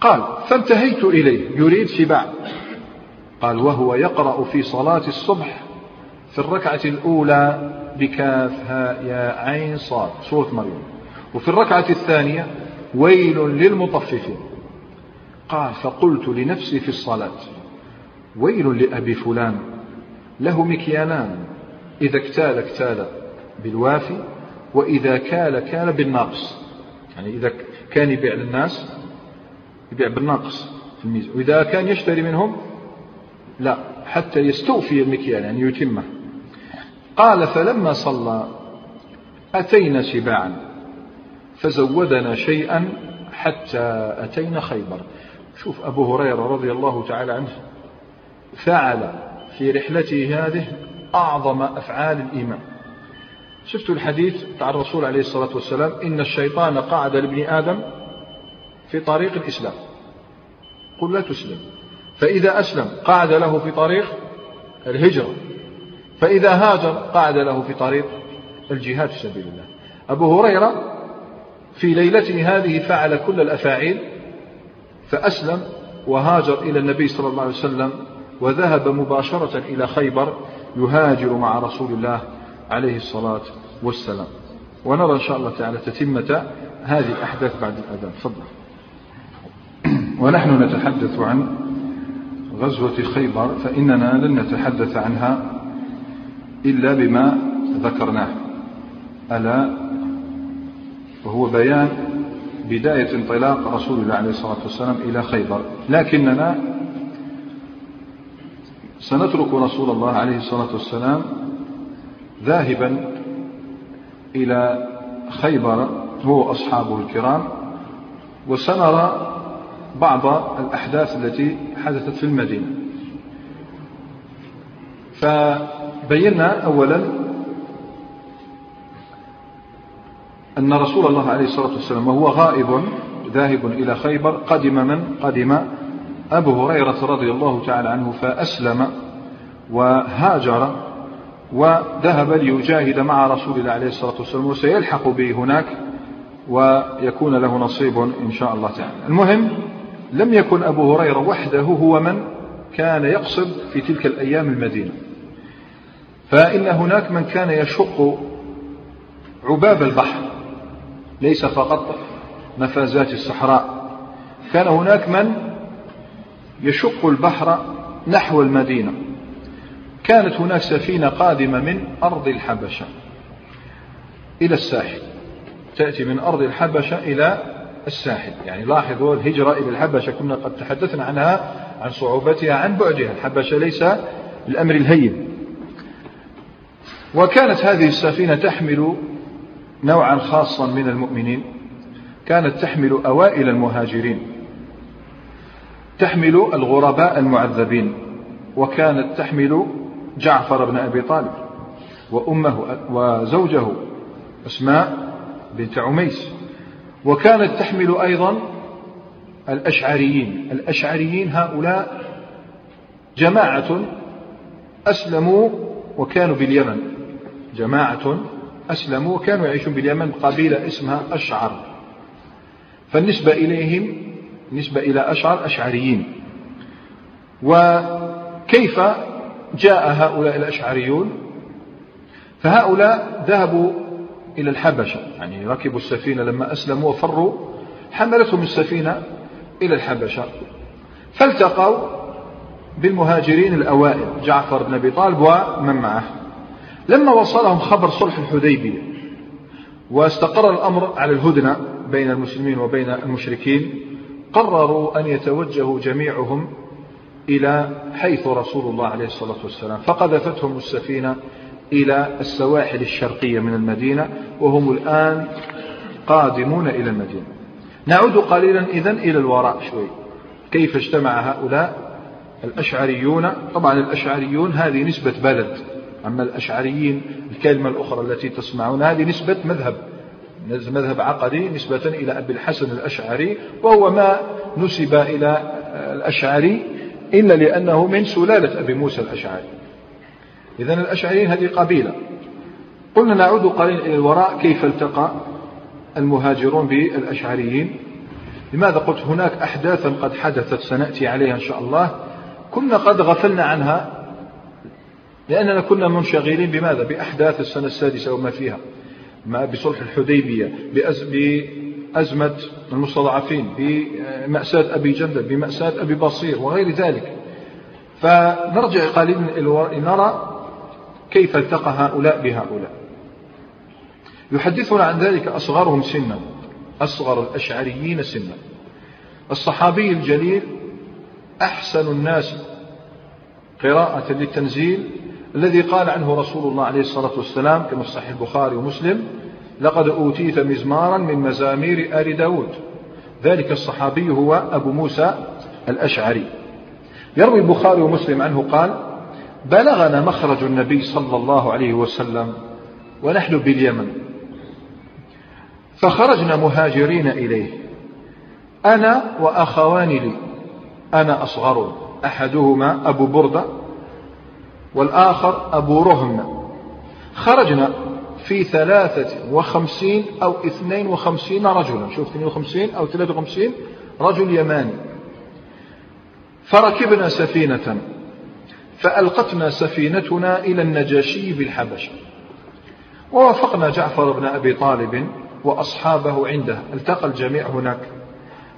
قال فانتهيت إليه يريد سباع قال وهو يقرأ في صلاة الصبح في الركعة الأولى بكاف هاء يا عين صاد سورة مريم وفي الركعة الثانية ويل للمطففين قال فقلت لنفسي في الصلاة ويل لأبي فلان له مكيالان إذا اكتال اكتال بالوافي وإذا كال كال بالناقص يعني إذا كان يبيع للناس يبيع بالناقص في الميزة وإذا كان يشتري منهم لا حتى يستوفي المكيال يعني يتمه قال فلما صلى أتينا سباعا فزودنا شيئا حتى أتينا خيبر شوف أبو هريرة رضي الله تعالى عنه فعل في رحلته هذه أعظم أفعال الإيمان شفت الحديث بتاع الرسول عليه الصلاة والسلام إن الشيطان قعد لابن آدم في طريق الإسلام قل لا تسلم فإذا أسلم قعد له في طريق الهجرة فإذا هاجر قعد له في طريق الجهاد في سبيل الله أبو هريرة في ليلته هذه فعل كل الأفاعيل فأسلم وهاجر إلى النبي صلى الله عليه وسلم وذهب مباشرة إلى خيبر يهاجر مع رسول الله عليه الصلاة والسلام ونرى إن شاء الله تعالى تتمة هذه الأحداث بعد الأذان تفضل ونحن نتحدث عن غزوة خيبر فإننا لن نتحدث عنها إلا بما ذكرناه ألا وهو بيان بداية انطلاق رسول الله عليه الصلاة والسلام إلى خيبر لكننا سنترك رسول الله عليه الصلاة والسلام ذاهبا إلى خيبر هو أصحابه الكرام وسنرى بعض الأحداث التي حدثت في المدينة فبينا أولا أن رسول الله عليه الصلاة والسلام وهو غائب ذاهب إلى خيبر قدم من؟ قدم أبو هريرة رضي الله تعالى عنه فأسلم وهاجر وذهب ليجاهد مع رسول الله عليه الصلاة والسلام وسيلحق به هناك ويكون له نصيب إن شاء الله تعالى المهم لم يكن أبو هريرة وحده هو من كان يقصد في تلك الأيام المدينة فإن هناك من كان يشق عباب البحر ليس فقط نفازات الصحراء كان هناك من يشق البحر نحو المدينة كانت هناك سفينة قادمة من أرض الحبشة إلى الساحل تأتي من أرض الحبشة إلى الساحل يعني لاحظوا الهجرة إلى الحبشة كنا قد تحدثنا عنها عن صعوبتها عن بعدها الحبشة ليس الأمر الهين وكانت هذه السفينة تحمل نوعا خاصا من المؤمنين كانت تحمل أوائل المهاجرين تحمل الغرباء المعذبين وكانت تحمل جعفر بن أبي طالب وأمه وزوجه أسماء بنت عميس وكانت تحمل أيضا الأشعريين الأشعريين هؤلاء جماعة أسلموا وكانوا باليمن جماعة أسلموا وكانوا يعيشون باليمن قبيلة اسمها أشعر فالنسبة إليهم بالنسبة إلى أشعر أشعريين وكيف جاء هؤلاء الأشعريون فهؤلاء ذهبوا إلى الحبشة يعني ركبوا السفينة لما أسلموا وفروا حملتهم السفينة إلى الحبشة فالتقوا بالمهاجرين الأوائل جعفر بن أبي طالب ومن معه لما وصلهم خبر صلح الحديبية واستقر الأمر على الهدنة بين المسلمين وبين المشركين قرروا أن يتوجهوا جميعهم إلى حيث رسول الله عليه الصلاة والسلام فقذفتهم السفينة إلى السواحل الشرقية من المدينة وهم الآن قادمون إلى المدينة نعود قليلا إذن إلى الوراء شوي كيف اجتمع هؤلاء الأشعريون طبعا الأشعريون هذه نسبة بلد أما الأشعريين الكلمة الأخرى التي تسمعون هذه نسبة مذهب مذهب عقدي نسبة إلى أبي الحسن الأشعري وهو ما نسب إلى الأشعري إلا لأنه من سلالة أبي موسى الأشعري إذا الأشعريين هذه قبيلة قلنا نعود قليلا إلى الوراء كيف التقى المهاجرون بالأشعريين لماذا قلت هناك أحداثا قد حدثت سنأتي عليها إن شاء الله كنا قد غفلنا عنها لأننا كنا منشغلين بماذا بأحداث السنة السادسة وما فيها ما بصلح الحديبية بأزمة المستضعفين بمأساة أبي جندب بمأساة أبي بصير وغير ذلك فنرجع قليلا لنرى كيف التقى هؤلاء بهؤلاء يحدثنا عن ذلك أصغرهم سنا أصغر الأشعريين سنا الصحابي الجليل أحسن الناس قراءة للتنزيل الذي قال عنه رسول الله عليه الصلاة والسلام كما في صحيح البخاري ومسلم لقد أوتيت مزمارا من مزامير آل داود ذلك الصحابي هو أبو موسى الأشعري يروي البخاري ومسلم عنه قال بلغنا مخرج النبي صلى الله عليه وسلم ونحن باليمن فخرجنا مهاجرين إليه أنا وأخوان لي أنا أصغر أحدهما أبو بردة والآخر أبو رهم خرجنا في ثلاثة وخمسين أو اثنين وخمسين رجلا شوف اثنين وخمسين أو ثلاثة وخمسين رجل يماني فركبنا سفينة فألقتنا سفينتنا إلى النجاشي بالحبشة ووافقنا جعفر بن أبي طالب وأصحابه عنده التقى الجميع هناك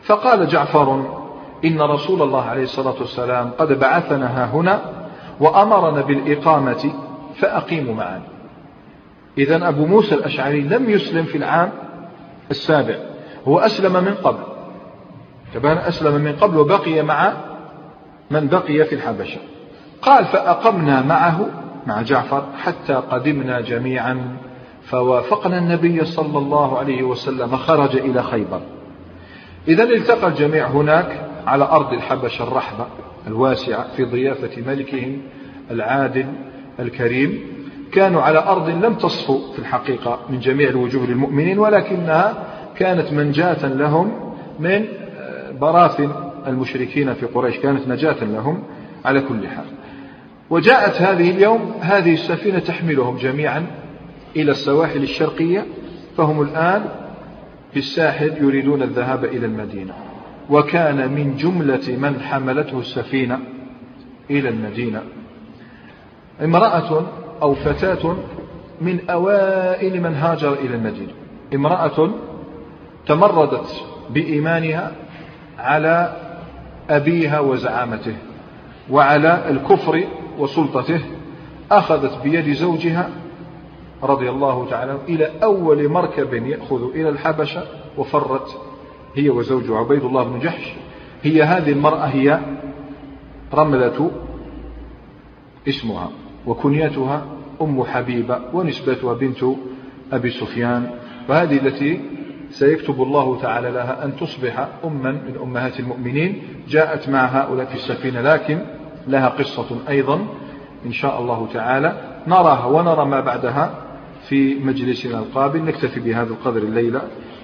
فقال جعفر إن رسول الله عليه الصلاة والسلام قد بعثنا هنا وأمرنا بالإقامة فأقيموا معنا إذا أبو موسى الأشعري لم يسلم في العام السابع هو أسلم من قبل تبان أسلم من قبل وبقي مع من بقي في الحبشة قال فأقمنا معه مع جعفر حتى قدمنا جميعا فوافقنا النبي صلى الله عليه وسلم خرج إلى خيبر إذا التقى الجميع هناك على أرض الحبشة الرحبة الواسعة في ضيافة ملكهم العادل الكريم كانوا على أرض لم تصفو في الحقيقة من جميع الوجوه للمؤمنين ولكنها كانت منجاة لهم من آه، براثن المشركين في قريش كانت نجاة لهم على كل حال وجاءت هذه اليوم هذه السفينة تحملهم جميعا إلى السواحل الشرقية فهم الآن في الساحل يريدون الذهاب إلى المدينة وكان من جملة من حملته السفينة إلى المدينة امرأة أو فتاة من أوائل من هاجر إلى المدينة امرأة تمردت بإيمانها على أبيها وزعامته وعلى الكفر وسلطته أخذت بيد زوجها رضي الله تعالى إلى أول مركب يأخذ إلى الحبشة وفرت هي وزوجها عبيد الله بن جحش هي هذه المرأة هي رملة اسمها وكنيتها أم حبيبة ونسبتها بنت أبي سفيان وهذه التي سيكتب الله تعالى لها أن تصبح أما من أمهات المؤمنين جاءت مع هؤلاء في السفينة لكن لها قصة أيضا إن شاء الله تعالى نراها ونرى ما بعدها في مجلسنا القابل نكتفي بهذا القدر الليلة